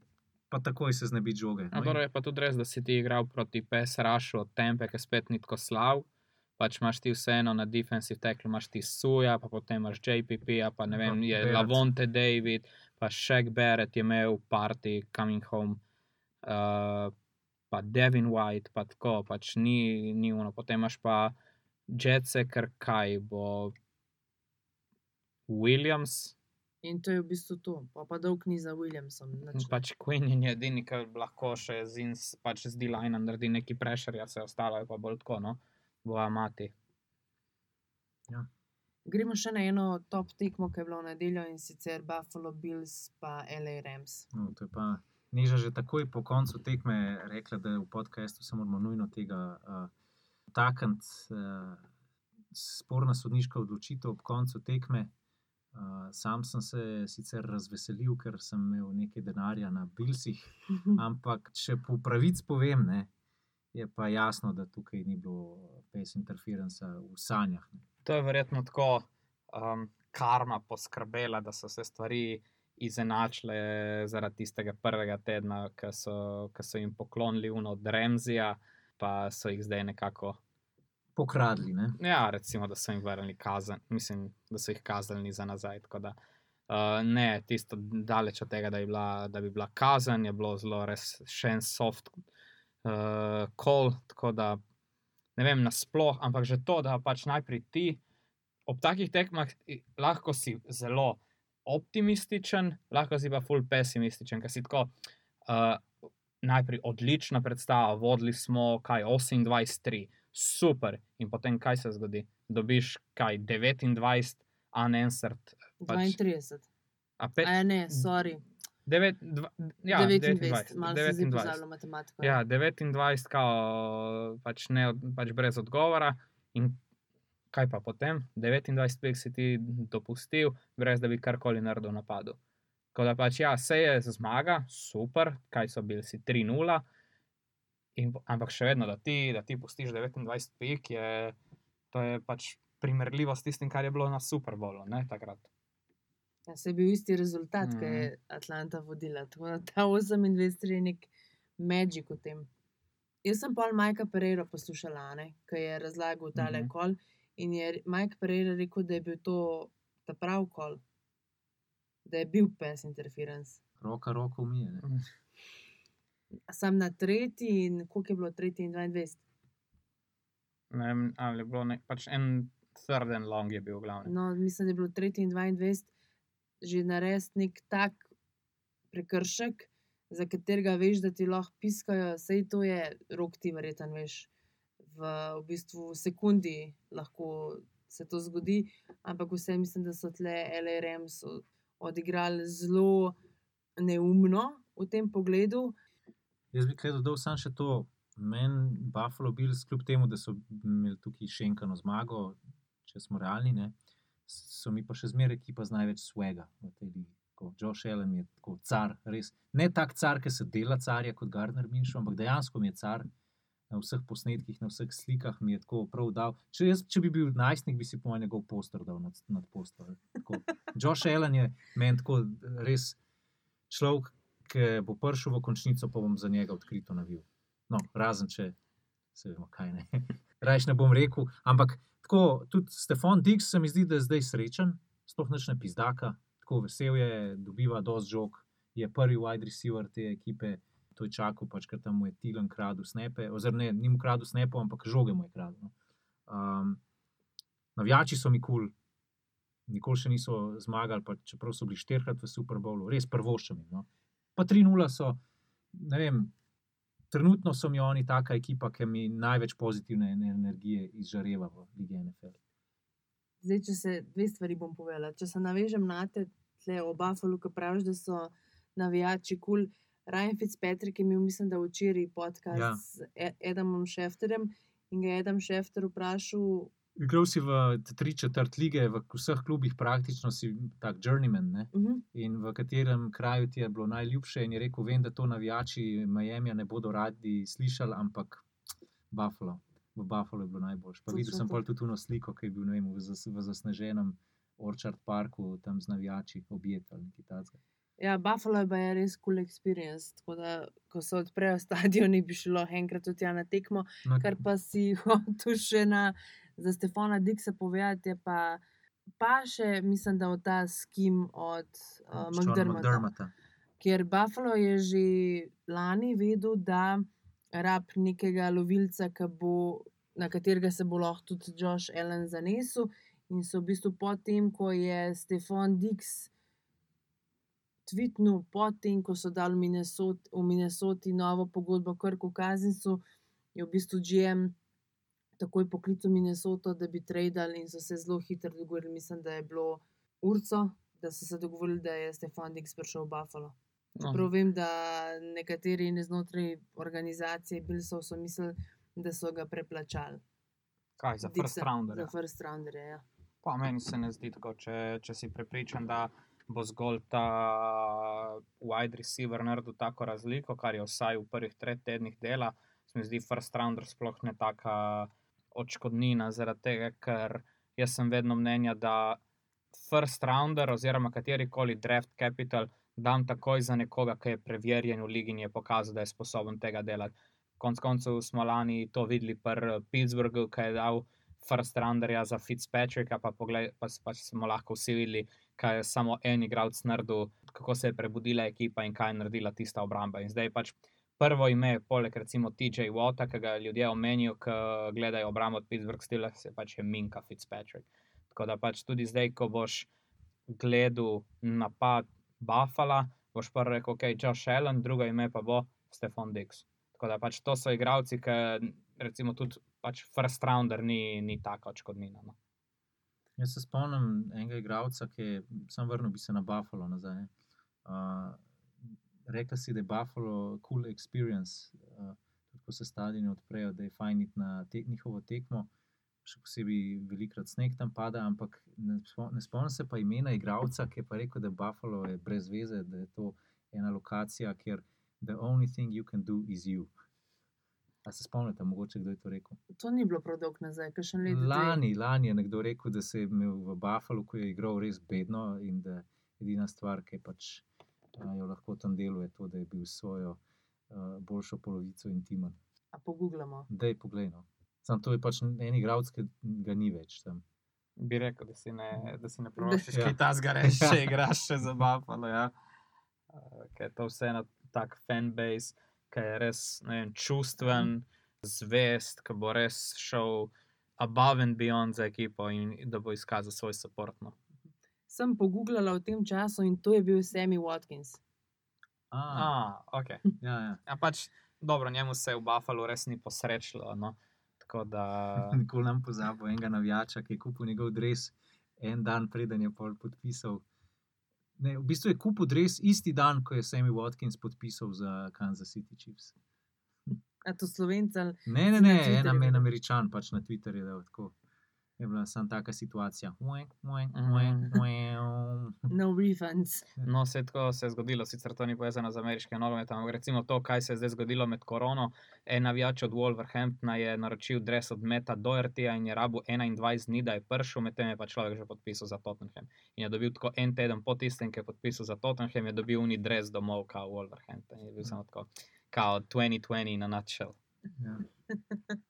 [SPEAKER 5] pa takoj se znebi žoge.
[SPEAKER 4] No,
[SPEAKER 5] No,
[SPEAKER 4] dobro, je pa tudi res, da si ti igral proti PSRašu od Tempe, ki spet ni tako slav. pač imaš ti vseeno na defensive tackle, imaš ti Suja, pa potem imaš JPP, pa ne vem,
[SPEAKER 5] Pa
[SPEAKER 4] je
[SPEAKER 5] Barrett.
[SPEAKER 4] Lavonte David, pa Shaq Barrett je imel party coming home. Uh, pa Devin White, pa tako, pač ni, ni uno. Potem imaš pa Jetse, ker kaj bo Williams,
[SPEAKER 3] In to je v bistvu to. Pa, pa dolg ni za Williamsom. nič
[SPEAKER 4] pač Queen je edini, ki lahko še z, ins, pač z D-line naredi neki pressure, ja se ostalo je pa bolj tako, no, bo amati.
[SPEAKER 3] Gremo še na eno top tekmo, ki je bilo v nedeljo in sicer Buffalo Bills pa LA Rams.
[SPEAKER 5] No, to je pa Neža že takoj po koncu tekme rekla, da v podkastu se moramo nujno tega uh, takniti. Uh, sporna sodniška odločitev ob koncu tekme. Sam sem se sicer razveselil, ker sem imel nekaj denarja na Bilsih, ampak če po pravici povem, ne, je pa jasno, da tukaj ni bilo face interferenca v sanjah. Ne.
[SPEAKER 4] To je verjetno tako um, karma poskrbela, da so se stvari izenačile zaradi tistega prvega tedna, ki so, ki so jim poklonili uno od Remzija, pa so jih zdaj nekako.
[SPEAKER 5] Pokradli. Ne.
[SPEAKER 4] Ja, recimo, da so jim vrnili kazen, mislim, da so jih kaznili za nazaj. Da, uh, ne, tisto daleč od tega, da, bila, da bi bila kazen, je bilo zelo res še en soft uh, call. Tako da ne vem, nasploh, ampak že to, da pač najprej ti ob takih tekmah lahko si zelo optimističen, lahko si pa full pesimističen, ker si tako. Uh, Najprej odlična predstava, vodili smo kaj 28-3, super. In potem kaj se zgodi? Dobiš kaj 29, unanswered. Pač,
[SPEAKER 3] 32.
[SPEAKER 4] a pe,
[SPEAKER 3] A ne, sorry.
[SPEAKER 4] devet, dva, ja,
[SPEAKER 3] 29, malo se zdaj
[SPEAKER 4] 29.
[SPEAKER 3] pozabilo matematiko.
[SPEAKER 4] Ja, 29, kao, pač, ne, pač brez odgovora. In kaj pa potem? 29 pik si ti dopustil, brez da bi karkoli naredil napadu. Tako da pač, ja, se je zmaga, super, kaj so bili si 3-0. In, ampak še vedno, da ti, da ti pustiš 29 pik, je, to je pač primerljivo s tistim, kar je bilo na Super Bowlu, ne takrat.
[SPEAKER 3] Ja, se je bil isti rezultat, mm. ki je Atlanta vodila. Tako da ta 28 je nek magic v tem. Jaz sem pol Majka Pereira poslušala, ki je razlagal ta
[SPEAKER 4] Mhm.
[SPEAKER 3] mm kol. In je Mike Pereira rekel, da je bil to ta prav kol, da je bil pes interference.
[SPEAKER 5] Roka roko umije.
[SPEAKER 3] Sam na tretji in koliko je bilo tretji in 22.
[SPEAKER 4] Ne vem, ali je bilo nek, pač en third and long je bil glavni.
[SPEAKER 3] No, mislim, da je bilo tretji in 22 že narediti nek tak prekršek, za katerega veš, da ti lahko piskajo, sej to je rok ti verjetno veš. V, v bistvu sekundi lahko se to zgodi, ampak vse mislim, da so tle LRMs o- odigrali zelo neumno v tem pogledu.
[SPEAKER 5] Jaz bi kaj dodal samo še to. Meni Buffalo Bills, kljub temu, da so imeli tukaj še enkano zmago, če smo realni, ne, so mi pa še zmeraj ekipa z največ svega v tej ligi. Josh Allen je tako car, res. Ne tak car, ki se dela carja kot Gardner Minshew, ampak dejansko mi je car. Na vseh posnetkih, na vseh slikah mi je tako prav dal. Če, jaz, če bi bil najstnik, bi si po mojem njegov poster dal nad, nad poster. Tako. Josh Allen je meni tako res človek, ki bo prišel v končnico, pa bom za njega odkrito navil. No, razen če se vemo, kaj ne. <laughs> Rajš ne bom rekel. Ampak tako, tudi Stefan Dix se mi zdi, da je zdaj srečen, sploh ne pizdaka, tako vesel je, dobiva dosti žog, je prvi wide receiver te ekipe. To je čakal, pač, ker tam mu je Tilan kradel snepe, oziroma ne, mu kradel snepe, ampak žoge mu je kradel. Um, navijači so mi kul, cool. nikoli še niso zmagali, čeprav so bili štirikrat v Super Bowlu, res prvoščami. No. Pa 3-0 so, ne vem, trenutno so mi oni taka ekipa, ki mi največ pozitivne ene- energije izžareva v Ligi NFL.
[SPEAKER 3] Zdaj, če se dve stvari bom povedala. Če se navežem na te, tle o Buffalo, ki praviš, da so navijači kul. Cool. Ryan Fitzpatrick je imel, mislim, da včeraj podcast
[SPEAKER 5] Ja.
[SPEAKER 3] ja. z E- Adamom Šefterjem in ga je Adam Šefter vprašal,
[SPEAKER 5] Igral si v tri četrt lige, v vseh klubih praktično si tak journeyman. Ne?
[SPEAKER 3] uh -huh,
[SPEAKER 5] In v katerem kraju ti je bilo najljubše, in je rekel: Vem, da to navijači Miami ne bodo radi slišali, ampak Buffalo. V Buffalo je bilo najboljše. Pa videl sem pol tudi tuno sliko, ki je bil vem, v, zas, v zasneženem Orchard Parku, tam z navijači, objet ali nekaj takega.
[SPEAKER 3] Ja, Buffalo je je res cool experience. Tako da, ko se odprejo stadioni, bi šlo enkrat tudi na tekmo,
[SPEAKER 5] No,
[SPEAKER 3] kar pa si <laughs> hotel še na za Stefana Dixa povedati, je pa, pa še, mislim, da od ta skim od uh,
[SPEAKER 5] Sean
[SPEAKER 3] McDermotta.
[SPEAKER 5] McDermotta.
[SPEAKER 3] Ker Buffalo je že lani vedel, da rab nekega lovilca, bo, na katerega se bo lahko tudi Josh Allen zanesel. In so v bistvu potem, ko je Stefan Dix tvitnil, potem, ko so dali v Minnesoti, v Minnesoti novo pogodbo Krku Kazinsu, je v bistvu GM takoj poklical Minnesoto, da bi tradili in so se zelo hitro dogovorili. Mislim, da je bilo urco, da so se dogovorili, da je Stefan Dix prišel v Buffalo.
[SPEAKER 4] No,
[SPEAKER 3] Prav vem, da nekateri znotraj organizacije Bilsov so mislili, da so ga preplačali.
[SPEAKER 4] kaj za first
[SPEAKER 3] Dixa-
[SPEAKER 4] rounder?
[SPEAKER 3] Za first rounder, ja.
[SPEAKER 4] Pa meni se ne zdi tako, če, če si prepričan, da bo zgolj ta wide receiver naredil tako razliko, kar je vsaj v prvih treh tednih dela. Se mi zdi first rounder sploh ne taka odškodnina, zaradi tega, ker jaz sem vedno mnenja, da first rounder oziroma katerikoli draft capital dam takoj za nekoga, ki je preverjen v ligi in je pokazal, da je sposoben tega delati. Konec koncev smo lani to videli pri Pittsburghu, ki je dal first rounderja za Fitzpatricka, pa, poglej, pa, pač smo lahko vsi videli, kaj je samo en igralec naredil, kako se je prebudila ekipa in kaj je naredila tista obramba. In zdaj pač prvo ime, poleg recimo TJ Wata, ki ga ljudje omenijo, ki gledajo obrambo od Pittsburgh Steelers, je pač je Minka Fitzpatrick. Tako da pač tudi zdaj, ko boš gledal napad Buffala, boš prvi rekel, ok, Josh Allen, drugo ime pa bo Stefan Dix. Tako da pač to so igralci, ki recimo tudi pač first rounder ni, ni taka odškodnina. No.
[SPEAKER 5] Jaz se spomnim enega igralca, ki je sam vrnil bi se na Buffalo nazaj. Uh, Rekla si, da je Buffalo cool experience, uh, tudi ko se stadioni odprejo, da je fajn iti na te, njihovo tekmo. Še posebej velikrat sneg tam pada, ampak ne, spom- ne spomnim se pa imena igralca, ki je pa rekel, da Buffalo je brez veze, da je to ena lokacija, kjer the only thing you can do is you. A se spomnite, mogoče kdo je to rekel?
[SPEAKER 3] To ni bilo prav dolgo nazaj, kaj še let. dve.
[SPEAKER 5] Lani, lani je nekdo rekel, da se je imel v Buffalo, ko je igral res bedno in da edina stvar, ki je pač jo lahko tam delo, je to, da je bil svojo a, boljšo polovico intimen.
[SPEAKER 3] A pogooglamo.
[SPEAKER 5] Dej, poglej. No. Sam to je pač en igralec, ki ga ni več tam.
[SPEAKER 4] Bi rekel, da si ne, da si ne prošiš, <laughs>
[SPEAKER 5] Ja.
[SPEAKER 4] kaj ta zgareš, <laughs> če igraš še za Buffalo. Ja. Uh, ker je to vseeno tak fanbase, ki je res ne vem, čustven, zvest, ki bo res šel above and beyond za ekipo in da bo izkazal svoj support.
[SPEAKER 3] Sem pogooglala v tem času in to je bil Sammy Watkins.
[SPEAKER 5] A,
[SPEAKER 4] Ah, ok. <laughs>
[SPEAKER 5] ja, ja.
[SPEAKER 4] Ja, pač, dobro, njemu se v Buffalo res ni posrečilo. No. Tako da. <laughs>
[SPEAKER 5] Nikoli nam pozabil enega navijača, ki je kupil njegov dres en dan, preden je podpisal. Ne, v bistvu je kupil dres isti dan, ko je Sammy Watkins podpisal za Kansas City Chiefs.
[SPEAKER 3] A to slovenca.
[SPEAKER 5] Ne, ne, ne, en, en američan pač na Twitterju je dal tako. Je bila samo taka situacija. Ue, ue, ue, ue.
[SPEAKER 3] No refunds.
[SPEAKER 4] No, se tako se je zgodilo, sicer to ni povezano z ameriškim nogometom, recimo to, kaj se je zdaj zgodilo med korono. En navijač od Wolverhamptona je naročil dres od Meta Dohertyja in je rabu 21 dni, da je prišel, medtem je pa človek že podpisal za Tottenham. In je dobil tako en teden po tistem, ki je podpisal za Tottenham, je dobil uni dres domov, kao Wolverhampton. Je bil samo tako, kao 2020 na nutshell.
[SPEAKER 5] Ja. <laughs>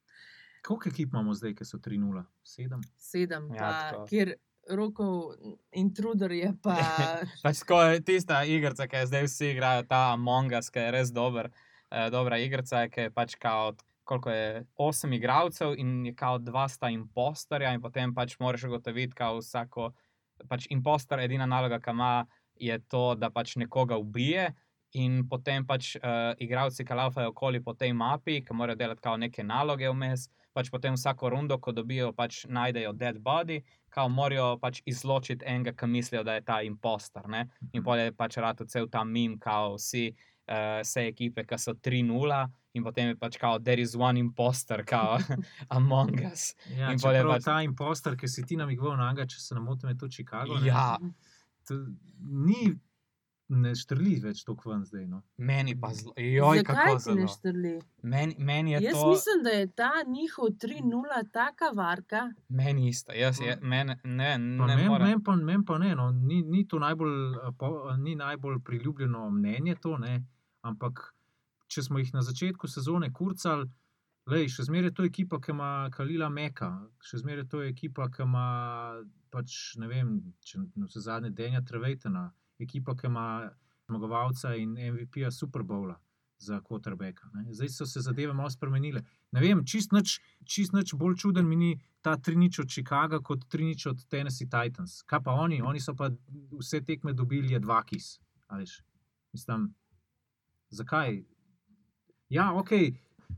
[SPEAKER 5] Koliko ekip imamo zdaj, ki so 3-0? 7?
[SPEAKER 3] Sedem,
[SPEAKER 4] Ja,
[SPEAKER 3] pa, kjer rokov intruder je pa. <laughs>
[SPEAKER 4] Pač je tista igrica, ki je zdaj vsi igrajo, ta Among Us, ki je res dober, eh, dobra igrica, ki je pač kao. Koliko je osem igralcev, in je kao dva sta impostorja, in potem pač moraš ugotoviti, kao vsako. Pač impostor, edina naloga, ki ima, je to, da pač nekoga ubije, in potem pač uh, igralci, ki laufajo okoli po tej mapi, ki morajo delati kao neke naloge vmes, pač potem vsako rundo, ko dobijo, pač najdejo dead body, kao morajo pač izločiti enega, ki mislijo, da je ta impostor. Ne? In pol je pač rado cel ta mim, kao vsi, uh, vse ekipe, ki so 3-0, in potem je pač kao, there is one impostor, kao <laughs> Among Us.
[SPEAKER 5] Ja,
[SPEAKER 4] In je pač-
[SPEAKER 5] ta impostor, ki si ti namigoval na njega, če se ne motim, je to Chicago. ne?
[SPEAKER 4] Ja,
[SPEAKER 5] To ni, ne štrli več tako ven zdaj. No.
[SPEAKER 4] meni pa zelo, joj,
[SPEAKER 3] Zakaj
[SPEAKER 4] kako
[SPEAKER 3] ti ne
[SPEAKER 4] zelo.
[SPEAKER 3] štrli?
[SPEAKER 4] Meni, meni je
[SPEAKER 3] Jaz
[SPEAKER 4] to,
[SPEAKER 3] mislim, da je ta njihov 3-0 taka varka.
[SPEAKER 4] meni isto, jaz, je, meni, ne, ne
[SPEAKER 5] Meni men pa, men pa ne, no. ni, ni to najbolj, eh, po, ni najbolj priljubljeno mnenje, to, ne. ampak če smo jih na začetku sezone kurcali, Lej, še zmeraj je to ekipa, ki ima Kalila Meka, še zmeraj je to ekipa, ki ima pač, ne vem, če na vse zadnje Denja Trevejtena, ekipa, ki ima zmagovalca in MVP-ja Super Bowla za Quarterbacka. ne. Zdaj so se zadeve malo spremenile. Ne vem, čist nič, čist nič bolj čuden mi ni ta trinič od Chicaga kot trinič od Tennessee Titans. Kaj pa oni? Oni so pa vse tekme dobili, je dva kis. Mislim, zakaj? Ja, ok,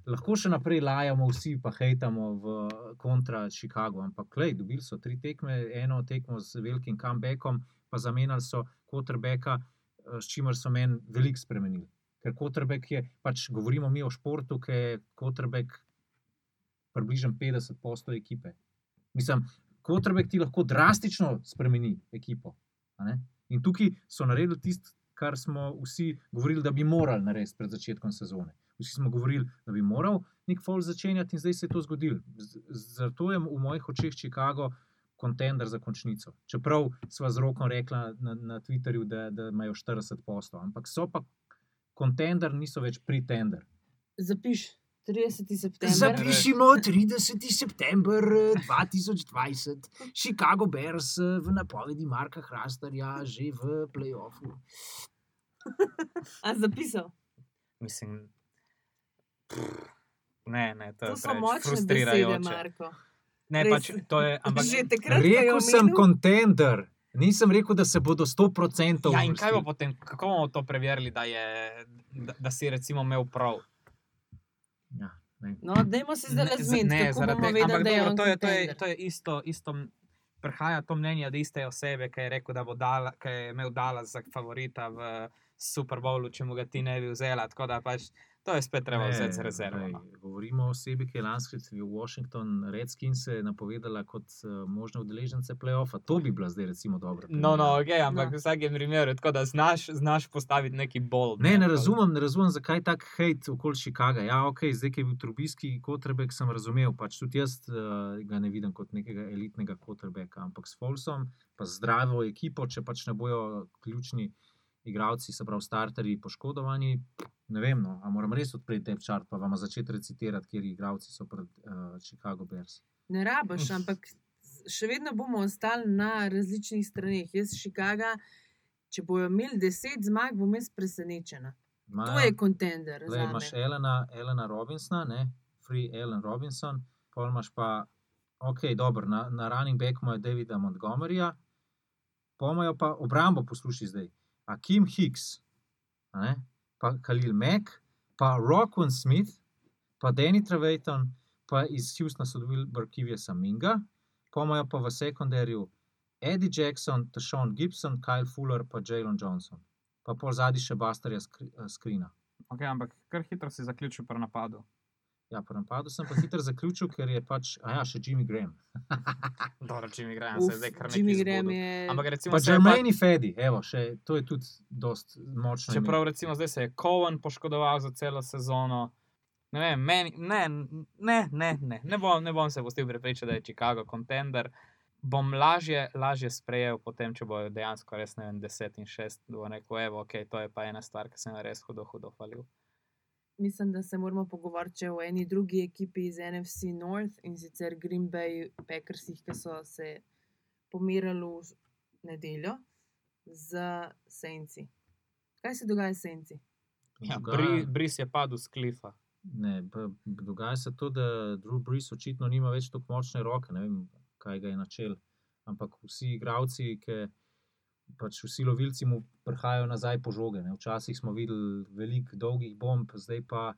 [SPEAKER 5] lahko še naprej lajamo vsi, pa hejtamo v kontra Chicago, ampak klej, dobili so tri tekme, eno tekmo z velikim comebackom, pa zamenjali so quarterbacka, eh, s čimer so meni veliko spremenili. Ker quarterback je, pač govorimo mi o športu, ki je quarterback približno 50% ekipe. Mislim, quarterback ti lahko drastično spremeni ekipo. In tukaj so naredili tisto, kar smo vsi govorili, da bi morali narediti pred začetkom sezone. Vsi smo govorili, da bi moral nek Foles začenjati, in zdaj se je to zgodilo. Zato je v mojih očeh Chicago kontender za končnico. Čeprav sva z rokom rekla na, na Twitterju, da, da imajo 40 poslov, ampak so pa kontender, niso več pretender.
[SPEAKER 3] Zapiš 30. september.
[SPEAKER 5] Zapišimo 30. september eh, 2020, Chicago Bears eh, v napovedi Marka Hrastarja, že v playoffu.
[SPEAKER 3] A zapisal.
[SPEAKER 4] Mislim, ne, ne, to,
[SPEAKER 3] To
[SPEAKER 4] je preveč
[SPEAKER 3] močne besede,
[SPEAKER 4] frustrirajoče.
[SPEAKER 3] Marko.
[SPEAKER 4] Ne,
[SPEAKER 3] Res.
[SPEAKER 4] pač to je, <laughs> ampak
[SPEAKER 3] Že takrat,
[SPEAKER 5] Rekel sem kontender, nisem rekel, da se bodo 100%
[SPEAKER 4] Ja, in kaj bo
[SPEAKER 5] uvrstili.
[SPEAKER 4] potem, kako bomo to preverili, da, je, da, da si recimo imel prav?
[SPEAKER 5] Ja, ne.
[SPEAKER 3] No, dajmo se zdaj
[SPEAKER 4] Ne, za-
[SPEAKER 3] razumeti,
[SPEAKER 4] ne, zaradi tega- ampak dobro, to je, to je, to je isto, isto prihaja to mnenje od iste osebe, ki je rekel, da bo dala, ki je imel Dallas za favorita v Super Bowlu, če mu ga ti ne bi vzela. Tako da pač to je spet treba vzeti z rezervo.
[SPEAKER 5] glej,
[SPEAKER 4] No.
[SPEAKER 5] Govorimo o osebi, ki je lansko leto v Washington Redskins napovedala kot uh, možne udeležence playoffa. To bi bila zdaj recimo dobra.
[SPEAKER 4] No, no,
[SPEAKER 5] primerjava.
[SPEAKER 4] okay, ampak
[SPEAKER 3] No.
[SPEAKER 4] v vsakem primeru, tako da znaš, znaš postaviti neki bolj.
[SPEAKER 5] Ne, ne razumem, ne razumem, zakaj tak hejt okoli Chicaga. Ja, ok, zdaj, ki je bil trubijski kotrbek, sem razumel. Pač tudi jaz uh, ga ne vidim kot nekega elitnega kotrbeka, ampak s Folsom, pa zdravo ekipo, če pač ne bojo ključni igralci, se pravi starterji, poškodovani. Ne vem, no, a moram res odpreti te črt, pa vam začeti recitirati, kje igralci so pred uh, Chicago Bears.
[SPEAKER 3] Ne rabiš, ampak še vedno bomo ostali na različnih straneh. Jaz Chicago, če bojo imeli 10 zmag, bom jaz presenečena. To
[SPEAKER 5] Imajo-
[SPEAKER 3] je kontender.
[SPEAKER 5] Zdaj imaš Elena, Elena Robinsona, ne? Free Ellen Robinson, pol imaš pa, ok, dobro, na, na running back imajo Davida Montgomeryja, pomajo pa obrambo, poslušaj zdaj. Akim Hicks, a ne? pa Khalil Mack, pa Rockwell Smith, pa Danny Trevathan, pa iz Houstona so dobili Barkivija Saminga, pomajo pa v sekundarju Eddie Jackson, Tashawn Gibson, Kyle Fuller, pa Jalen Johnson. Pa pol zadnji še Bastarja Skrina.
[SPEAKER 4] Okay, ampak kar hitro si zaključil pri napadu.
[SPEAKER 5] Ja, po napadu sem pa hitro zaključil, ker je pač, a ja, še Jimmy Graham. <laughs>
[SPEAKER 4] Dobro, Jimmy Graham
[SPEAKER 3] Uf,
[SPEAKER 4] se je zdaj kar nekaj
[SPEAKER 3] Jimmy Graham je.
[SPEAKER 4] Ampak recimo,
[SPEAKER 5] Pa
[SPEAKER 4] se je pa,
[SPEAKER 5] Jermaine Fedi, evo, še, to je tudi dost močno. ime.
[SPEAKER 4] čeprav recimo zdaj se je Cohen poškodoval za celo sezono. Ne, vem, meni, ne, ne, ne, ne, ne, bom, ne bom se pustil prepričati, da je Chicago kontender. Bom lažje, lažje sprejel, potem, če bojo dejansko res ne vem, 10 in 6, bo rekel, evo, ok, to je pa ena stvar, ki sem res hudo, hudo falil.
[SPEAKER 3] Mislim, da se moramo pogovarjati o eni drugi ekipi iz NFC North in sicer Green Bay Packersih, ki so se pomirali v nedeljo z Senci. Kaj se dogaja s Senci?
[SPEAKER 4] Ja,
[SPEAKER 5] Dogaja-
[SPEAKER 4] Bri, Bris je padel z klifa.
[SPEAKER 5] Ne, pa dogaja se to, da Drew Brees očitno nima več tako močne roke, ne vem, kaj ga je načel. Ampak vsi igravci, ki pač vsi lovilci mu prihajajo nazaj po žoge. Ne. Včasih smo videli veliko dolgih bomb, zdaj pa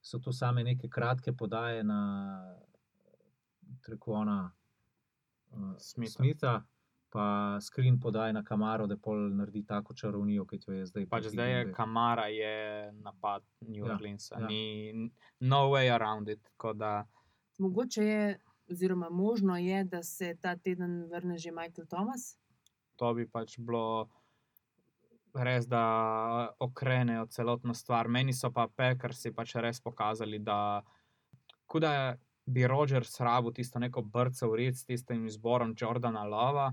[SPEAKER 5] so to same neke kratke podaje na Trekona uh,
[SPEAKER 4] Smitha.
[SPEAKER 5] Smitha, pa screen podaje na Kamaro, da pol naredi tako čarovnijo, kot jo je zdaj.
[SPEAKER 4] Pač zdaj je. Kamara, je napad New
[SPEAKER 5] Ja,
[SPEAKER 4] Orleansa,
[SPEAKER 5] ja.
[SPEAKER 4] ni no way around it. Da,
[SPEAKER 3] Mogoče je, oziroma možno je, da se ta teden vrne že Michael Thomas.
[SPEAKER 4] To bi pač bilo res, da okrenejo celotno stvar. Meni so pa Packersi pač res pokazali, da kuda bi Rogers rabil tisto neko brco v red s tistim izborom Jordana Lova.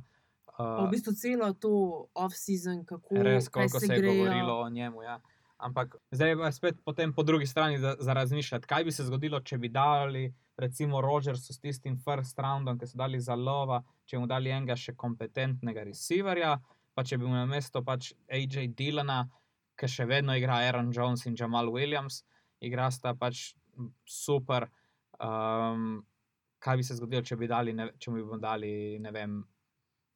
[SPEAKER 3] Pa v
[SPEAKER 4] Uh,
[SPEAKER 3] bistvu celo to off-season, kako
[SPEAKER 4] res,
[SPEAKER 3] se
[SPEAKER 4] se je
[SPEAKER 3] grejo.
[SPEAKER 4] govorilo o njemu. Ja. Ampak zdaj je spet po drugi strani za, za razmišljati, kaj bi se zgodilo, če bi dali recimo Rogersu s tistim first roundom, ki so dali za lova, če mu dali enega še kompetentnega receiverja, pa če bi mu na mesto pač AJ Dylana, ki še vedno igra Aaron Jones in Jamal Williams, igra sta pač super. Um, kaj bi se zgodilo, če bi dali, ne, če bi mu dali, ne vem,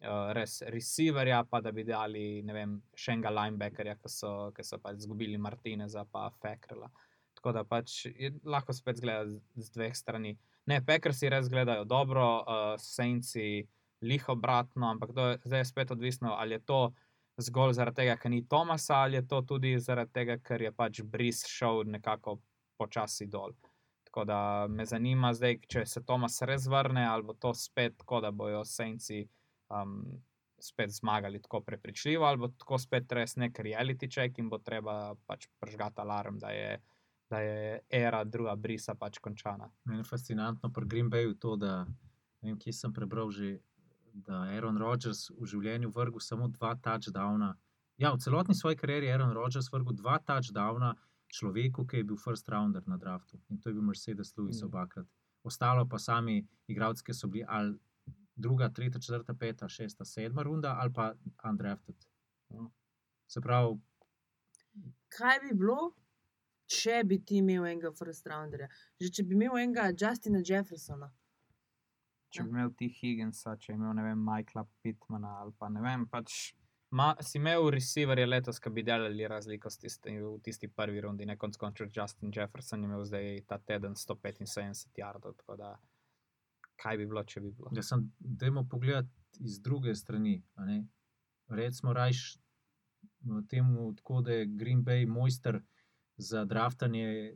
[SPEAKER 4] uh, res receiverja, pa da bi dali, ne vem, še enega linebackerja, ki so, ki so pač izgubili Martineza, pa Fekrela. Tako da pač je, lahko spet zgleda z, z dveh strani. Ne, Packersi res gledajo dobro, uh, Saintsi liho obratno, ampak je zdaj je spet odvisno, ali je to zgolj zaradi tega, ker ni Tomasa, ali je to tudi zaradi tega, ker je pač Bris šel nekako počasi dol. Tako da me zanima zdaj, če se Tomas res vrne, ali bo to spet tako, da bojo Saintsi um, spet zmagali tako prepričljivo, ali bo tako spet res nek reality check in bo treba pač pržgati alarm, da je, da je era druga brisa pač končana.
[SPEAKER 5] Meni je fascinantno pri Green Bayu to, da ne vem, kje sem prebral že, da je Aaron Rodgers v življenju vrgel samo dva touchdowna. Ja, v celotni svoji karieri je Aaron Rodgers vrgel dva touchdowna človeku, ki je bil first rounder na draftu in to je bil Mercedes Lewis
[SPEAKER 4] Mm.
[SPEAKER 5] obakrat. Ostalo pa sami igralci, ki so bili ali druga, tretja, četrta, peta, šesta, sedma runda ali pa undrafted.
[SPEAKER 4] Mm.
[SPEAKER 5] Se pravi,
[SPEAKER 3] Kaj bi bilo, če bi ti imel enega first rounderja? Že če bi imel enega Justina Jeffersona.
[SPEAKER 4] Če bi imel ti Higginsa, če bi imel ne vem, Michaela Pittmana ali pa ne vem, pač ma, si imel receiverje letos, ki bi delali razliko tisti, v tisti prvi rundi, ne konc koncev Justin Jefferson je imel zdaj ta teden 175 yardov, tako da kaj bi bilo, če bi bilo.
[SPEAKER 5] da sem, dajmo pogledati iz druge strani. a ne. Recimo, rajš temu, tako da je Green Bay mojster za draftanje eh,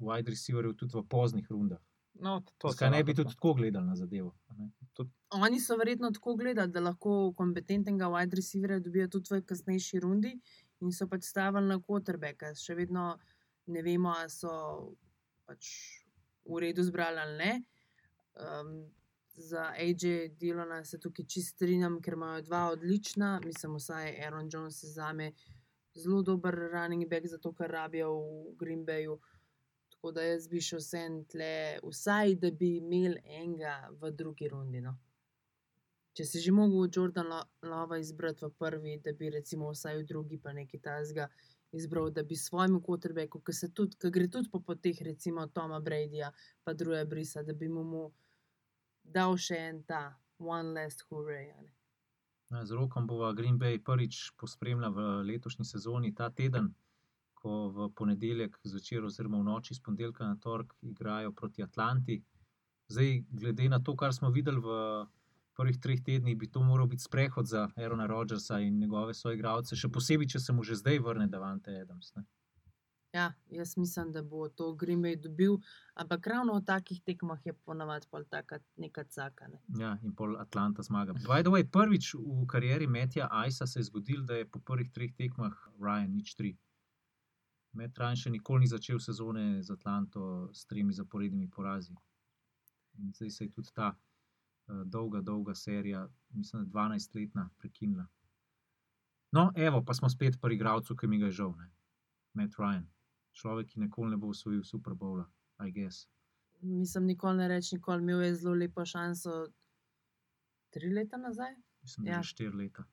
[SPEAKER 5] wide receiverjev tudi v poznih rundah.
[SPEAKER 4] No, to
[SPEAKER 5] Zakaj ne bi tudi tako gledali na zadevo? a ne?
[SPEAKER 3] Oni so verjetno tako gledali, da lahko kompetentnega wide receiverja dobijo tudi v kasnejši rundi in so pač stavili na quarterbacka. Še vedno ne vemo, ali so pač v redu zbrali ali ne. Um, za AJ Dilona se tukaj čist strinjam, ker imajo dva odlična, mislim, vsaj Aaron Jones je za me zelo dober running back, zato ker rabijo v Green Bayu. Tako da jaz bi šel vsem tle, vsaj da bi imel enega v drugi rundi. No. Če si že mogel Jordan Lo- Lova izbrati v prvi, da bi recimo vsaj v drugi pa nekaj tazga izbral, da bi svojemu quarterbacku, ki se tudi, ki gre tudi po poteh recimo Toma Bradyja, pa druge brisa, da bi mu, dal še en ta one last hooray. a ne.
[SPEAKER 5] Ja, Z rokom bova Green Bay prvič pospremila v letošnji sezoni ta teden, ko v ponedeljek zvečer oziroma v noči z ponedeljka na torek igrajo proti Atlanti. Zdaj, glede na to, kar smo videli v prvih treh tednih, bi to moral biti sprehod za Aerona Rodgersa in njegove soigralce, še posebej, če se mu že zdaj vrne Davante Adams. Ne?
[SPEAKER 3] Ja, jaz mislim, da bo to Bay dobil, ampak ravno v takih tekmah je ponavadi pol taka neka caka. Ne.
[SPEAKER 5] Ja, in pol Atlanta zmaga. By the way, prvič v karieri Metja Ajsa se je zgodil, da je po prvih treh tekmah Ryan nič tri. Met Ryan še nikoli ni začel sezone z Atlanto s tremi zaporednimi porazi. In zdaj se je tudi ta uh, dolga, dolga serija, mislim, da 12-letna, prekinila. No, evo, pa smo spet pri igralcu, ki mi ga je žal. Ne? Matt Ryan, človek, ki nikoli ne bo osvojil Super Bowla, I guess.
[SPEAKER 3] Mislim, nikoli ne reči, nikoli imel je zelo lepo šanso. Tri leta nazaj,
[SPEAKER 5] Mislim,
[SPEAKER 3] Ja.
[SPEAKER 5] štiri leta.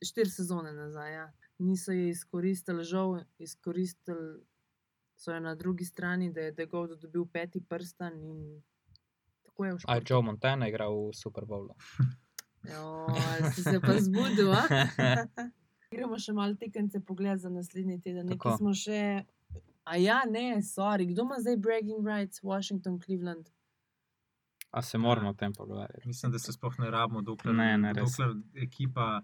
[SPEAKER 3] štiri sezone nazaj. Ja. Niso je izkoristili, žal, izkoristili so jo na drugi strani, da je Degov dobil peti prsten in tako je
[SPEAKER 4] A je. Joe Montana igral v Super Bowlu? <laughs>
[SPEAKER 3] Si se pa zbudil, a? <laughs> Gremo še malo tekence pogled za naslednji teden. Nekaj smo še. A ja, ne, sorry. Kdo ima zdaj bragging rights, Washington, Cleveland?
[SPEAKER 4] A se moramo o tem pogovarjati?
[SPEAKER 5] Mislim, da se sploh ne rabimo, dokler,
[SPEAKER 4] Ne, ne,
[SPEAKER 5] dokler ekipa.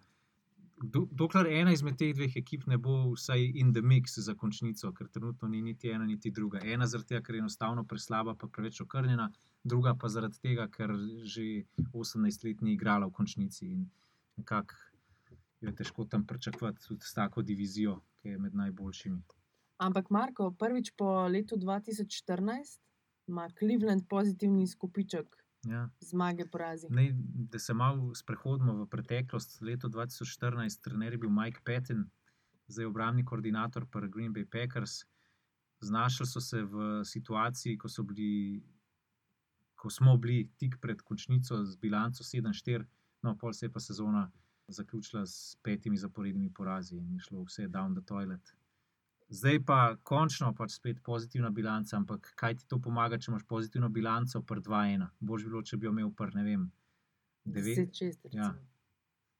[SPEAKER 5] do- Dokler ena izmed teh dveh ekip ne bo vsaj in the mix za končnico, ker trenutno ni niti ena, niti druga. Ena zaradi tega, ker je enostavno preslaba, pa preveč okrnjena, druga pa zaradi tega, ker že 18 let ni igrala v končnici in nekako jo je težko tam pričakovati tudi s tako divizijo, ki je med najboljšimi.
[SPEAKER 3] Ampak Marko, prvič po letu 2014 ima Cleveland pozitivni izkupiček
[SPEAKER 5] Ja.
[SPEAKER 3] zmage, porazi.
[SPEAKER 5] Ne, da se malo sprehodimo v preteklost. Leto 2014, trener je bil Mike Patton, zdaj obrambni koordinator pri Green Bay Packers. Znašli so se v situaciji, ko, so bili, ko smo bili tik pred končnico z bilanco 7-4, no, pol se je pa sezona zaključila s petimi zaporednimi porazi in je šlo vse down the toilet. Zdaj pa končno pač spet pozitivna bilanca, ampak kaj ti to pomaga, če imaš pozitivno bilanco pri 2-1? Bož bilo, če bi jo imel pri ne vem, 9.
[SPEAKER 3] 10-6.
[SPEAKER 5] Ja.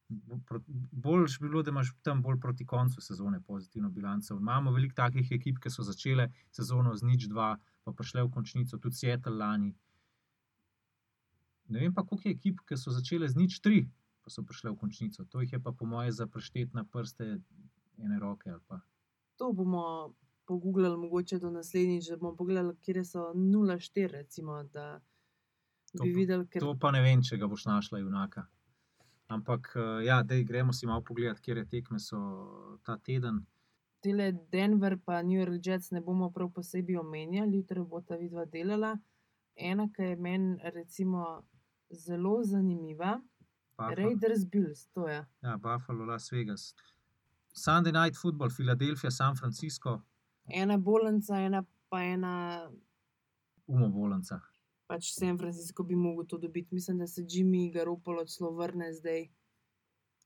[SPEAKER 5] Bolj bi bilo, da imaš tam bolj proti koncu sezone pozitivno bilanco. Imamo veliko takih ekip, ki so začele sezono z nič dva, pa prišle v končnico, tudi Seattle lani. Ne vem pa, koliko je ekip, ki so začele z nič tri, pa so prišle v končnico. To jih je pa po moje za preštet na prste ene roke. ali pa.
[SPEAKER 3] To bomo pogooglali, mogoče do naslednjič, da bomo pogledali, kje so 0-4, recimo, da
[SPEAKER 5] To
[SPEAKER 3] bi videli, ker
[SPEAKER 5] To pa ne vem, če ga boš našla, junaka. Ampak, eh, ja, dej, gremo si malo pogledati, kje tekme so ta teden.
[SPEAKER 3] tele Denver pa New York Jets ne bomo prav posebej omenjali, jutri bo ta vidva delala. Ena, ki je meni recimo zelo zanimiva,
[SPEAKER 5] Buffalo,
[SPEAKER 3] Raiders Bills, to je.
[SPEAKER 5] ja, Buffalo, Las Vegas. Sunday night football, Filadelfija, San Francisco,
[SPEAKER 3] Ena bolnica, ena pa ena,
[SPEAKER 5] umobolnica.
[SPEAKER 3] pač San Francisco bi mogel to dobiti. Mislim, da se Jimmy Garoppolo celo vrne zdaj,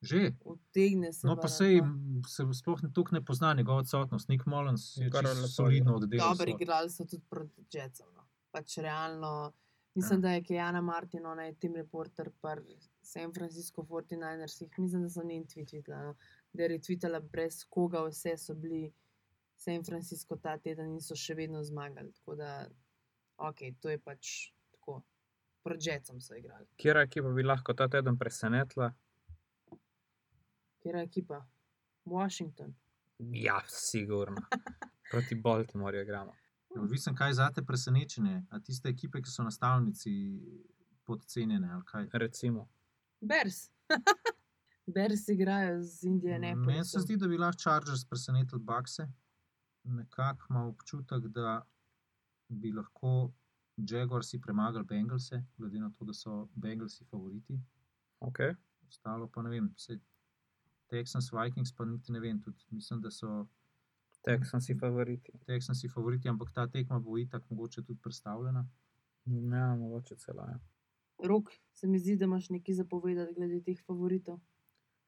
[SPEAKER 5] Že.
[SPEAKER 3] utegne se.
[SPEAKER 5] No, pa sej
[SPEAKER 3] no.
[SPEAKER 5] se sploh ne ne pozna njegova odsotnost. Nick Mullins je
[SPEAKER 4] Kar
[SPEAKER 5] solidno oddelal.
[SPEAKER 3] Dobro, igrali so tudi proti Jetsom. No. Pač realno. Mislim,
[SPEAKER 5] Ja.
[SPEAKER 3] da je Kejana Martin, ona je tim reporter pri San Francisco 49ersih. Mislim, da sem njen tweet videla, no. da je retvitala brez koga, vse so bili San Francisco ta teden in so še vedno zmagali. Tako da, ok, to je pač tako. Proti Jetsom so igrali.
[SPEAKER 4] Kjera ekipa bi lahko ta teden presenetila?
[SPEAKER 3] Kjer je ekipa? Washington.
[SPEAKER 4] Ja, sigurno. Proti Baltimorju igramo.
[SPEAKER 5] Odvisen, kaj za te presenečenje, a tiste ekipe, ki so na stavnici podcenjene ali kaj.
[SPEAKER 4] Recimo.
[SPEAKER 3] Bears. <laughs> Bears igrajo z Indianapolisom.
[SPEAKER 5] Meni se zdi, da bi lahko Chargers presenetili Bakse. Nekako imam občutek, da bi lahko Jaguarsi premagali Bengalse, glede na to, da so Bengalsi favoriti.
[SPEAKER 4] Okay.
[SPEAKER 5] Ostalo pa ne vem, vse Texans, Vikings pa niti ne vem. Tudi mislim, da so
[SPEAKER 4] Texansi favoriti.
[SPEAKER 5] Texansi favoriti, ampak ta tekma bo itak mogoče tudi predstavljena.
[SPEAKER 4] Ja, mogoče celo. Ja.
[SPEAKER 3] Rok, se mi zdi, da imaš nekaj zapovedati glede teh favoritov.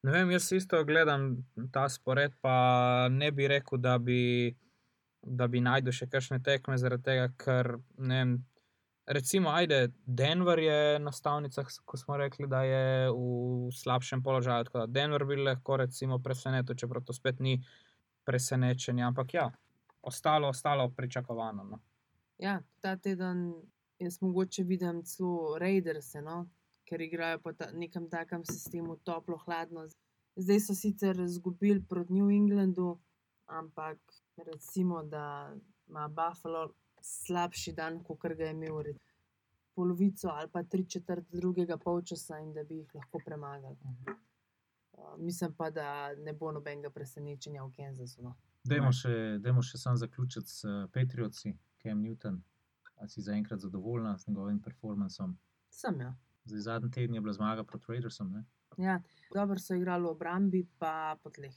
[SPEAKER 4] Ne vem, jaz isto gledam ta spored, pa ne bi rekel, da bi, da bi najdel še kakšne tekme, zaradi tega, ker ne vem. Recimo, ajde, Denver je na stavnicah, ko smo rekli, da je v slabšem položaju. Tako da Denver bi lahko recimo presenetil, čeprav to spet ni presenečenje, ampak ja, ostalo, ostalo pričakovano. No.
[SPEAKER 3] Ja, ta teden jaz mogoče vidim celo Raiders, no? ker igrajo po ta, nekem takem sistemu toplo, hladno. Zdaj so sicer izgubili proti New Englandu, ampak recimo, da ima Buffalo slabši dan, kot ga je imel polovico ali pa tri četrt drugega polčasa in da bi jih lahko premagali. Uh, mislim pa, da ne bo nobenega presenečenja v Kansasu. No.
[SPEAKER 5] Dajmo še, dajmo še sam zaključiti s uh, Patriotsi, Cam Newton. Ali si zaenkrat zadovoljna s njegovim performancem?
[SPEAKER 3] Sem ja.
[SPEAKER 5] Zdaj, zadnji teden je bila zmaga proti Raidersom. Ne?
[SPEAKER 3] Ja, dobro so igrali v obrambi, pa po tleh.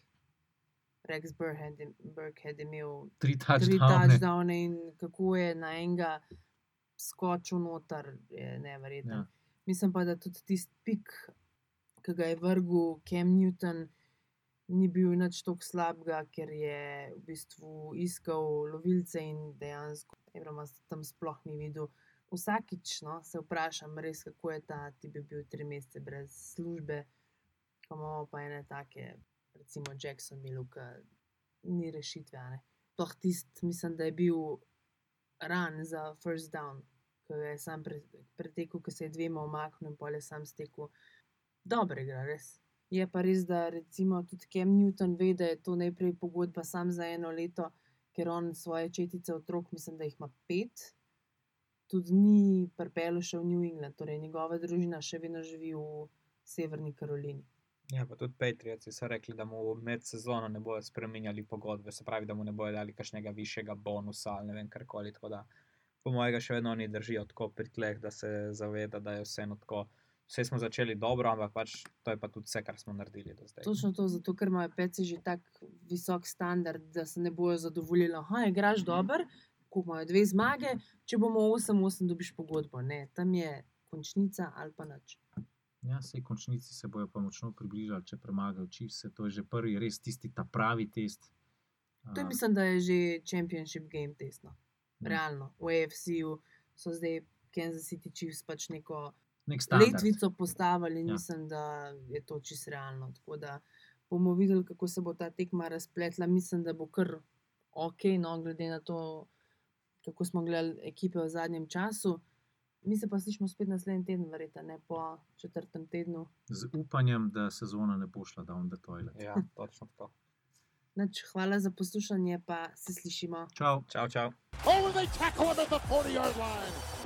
[SPEAKER 3] Rex Burkhead je, imel
[SPEAKER 5] Tri touchdowne.
[SPEAKER 3] in kako je na enega skočil noter, je neverjetno.
[SPEAKER 5] Ja.
[SPEAKER 3] Mislim pa, da tudi tisti pik, ki ga je vrgel Cam Newton, ni bil nič tako slabega, ker je v bistvu iskal lovilce in dejansko Abrama tam sploh ni videl. Vsakič no, se vprašam, res, kako je ta, ti bi bil tri mesece brez službe, ko imamo pa ene take, recimo Jacksonville, ki ni rešitve. Sploh tisti, mislim, da je bil ran za first down, ki je sam pre, pretekel, ki se je dvema omaknil in pol je sam stekel. Dobro igra, res. Je pa res, da recimo tudi Cam Newton ve, da je to najprej pogodba sam za eno leto, ker on svoje četice otrok, mislim, da jih ima pet, tudi ni pripel še v New England, torej njegova družina še vedno živi v Severni Karolini.
[SPEAKER 4] Ja, pa tudi Patrioti so rekli, da mu med sezono ne bodo spremenjali pogodbe, se pravi, da mu ne bodo dali kakšnega višjega bonusa ali ne vem karkoli. Tako da, po mojega, še vedno oni držijo tako pri tleh, da se zaveda, da je vseeno tako vse smo začeli dobro, ampak pač to je pa tudi vse, kar smo naredili do zdaj.
[SPEAKER 3] Točno to, zato ker imajo peci že tako visok standard, da se ne bojo zadovoljili. Ha, igraš
[SPEAKER 5] Mhm.
[SPEAKER 3] dober, ko imajo dve zmage, če bomo 8-8, dobiš pogodbo. Ne, tam je končnica ali pa nič.
[SPEAKER 5] Ja, vse končnici se bojo pa močno približali, če premagajo Chiefs. To je že prvi, res tisti ta pravi test.
[SPEAKER 3] To je, mislim, da je že championship game tesno.
[SPEAKER 5] Ja.
[SPEAKER 3] Realno. V AFC-ju so zdaj Kansas City Chiefs pač neko. Letvico postavili in
[SPEAKER 5] Ja.
[SPEAKER 3] mislim, da je to čisto realno. Tako da bomo videli, kako se bo ta tekma razpletla. Mislim, da bo kar ok, no, glede na to, kako smo gledali ekipe v zadnjem času. Mi se pa slišimo spet naslednji teden, verjetno ne po četrtem tednu.
[SPEAKER 5] Z upanjem, da sezona ne bo šla down the toilet.
[SPEAKER 4] Ja, točno tako.
[SPEAKER 3] Nač, hvala za poslušanje, pa se slišimo.
[SPEAKER 5] Čau.
[SPEAKER 4] Čau, čau.
[SPEAKER 2] Oh, they tackle him at the 40 yard line.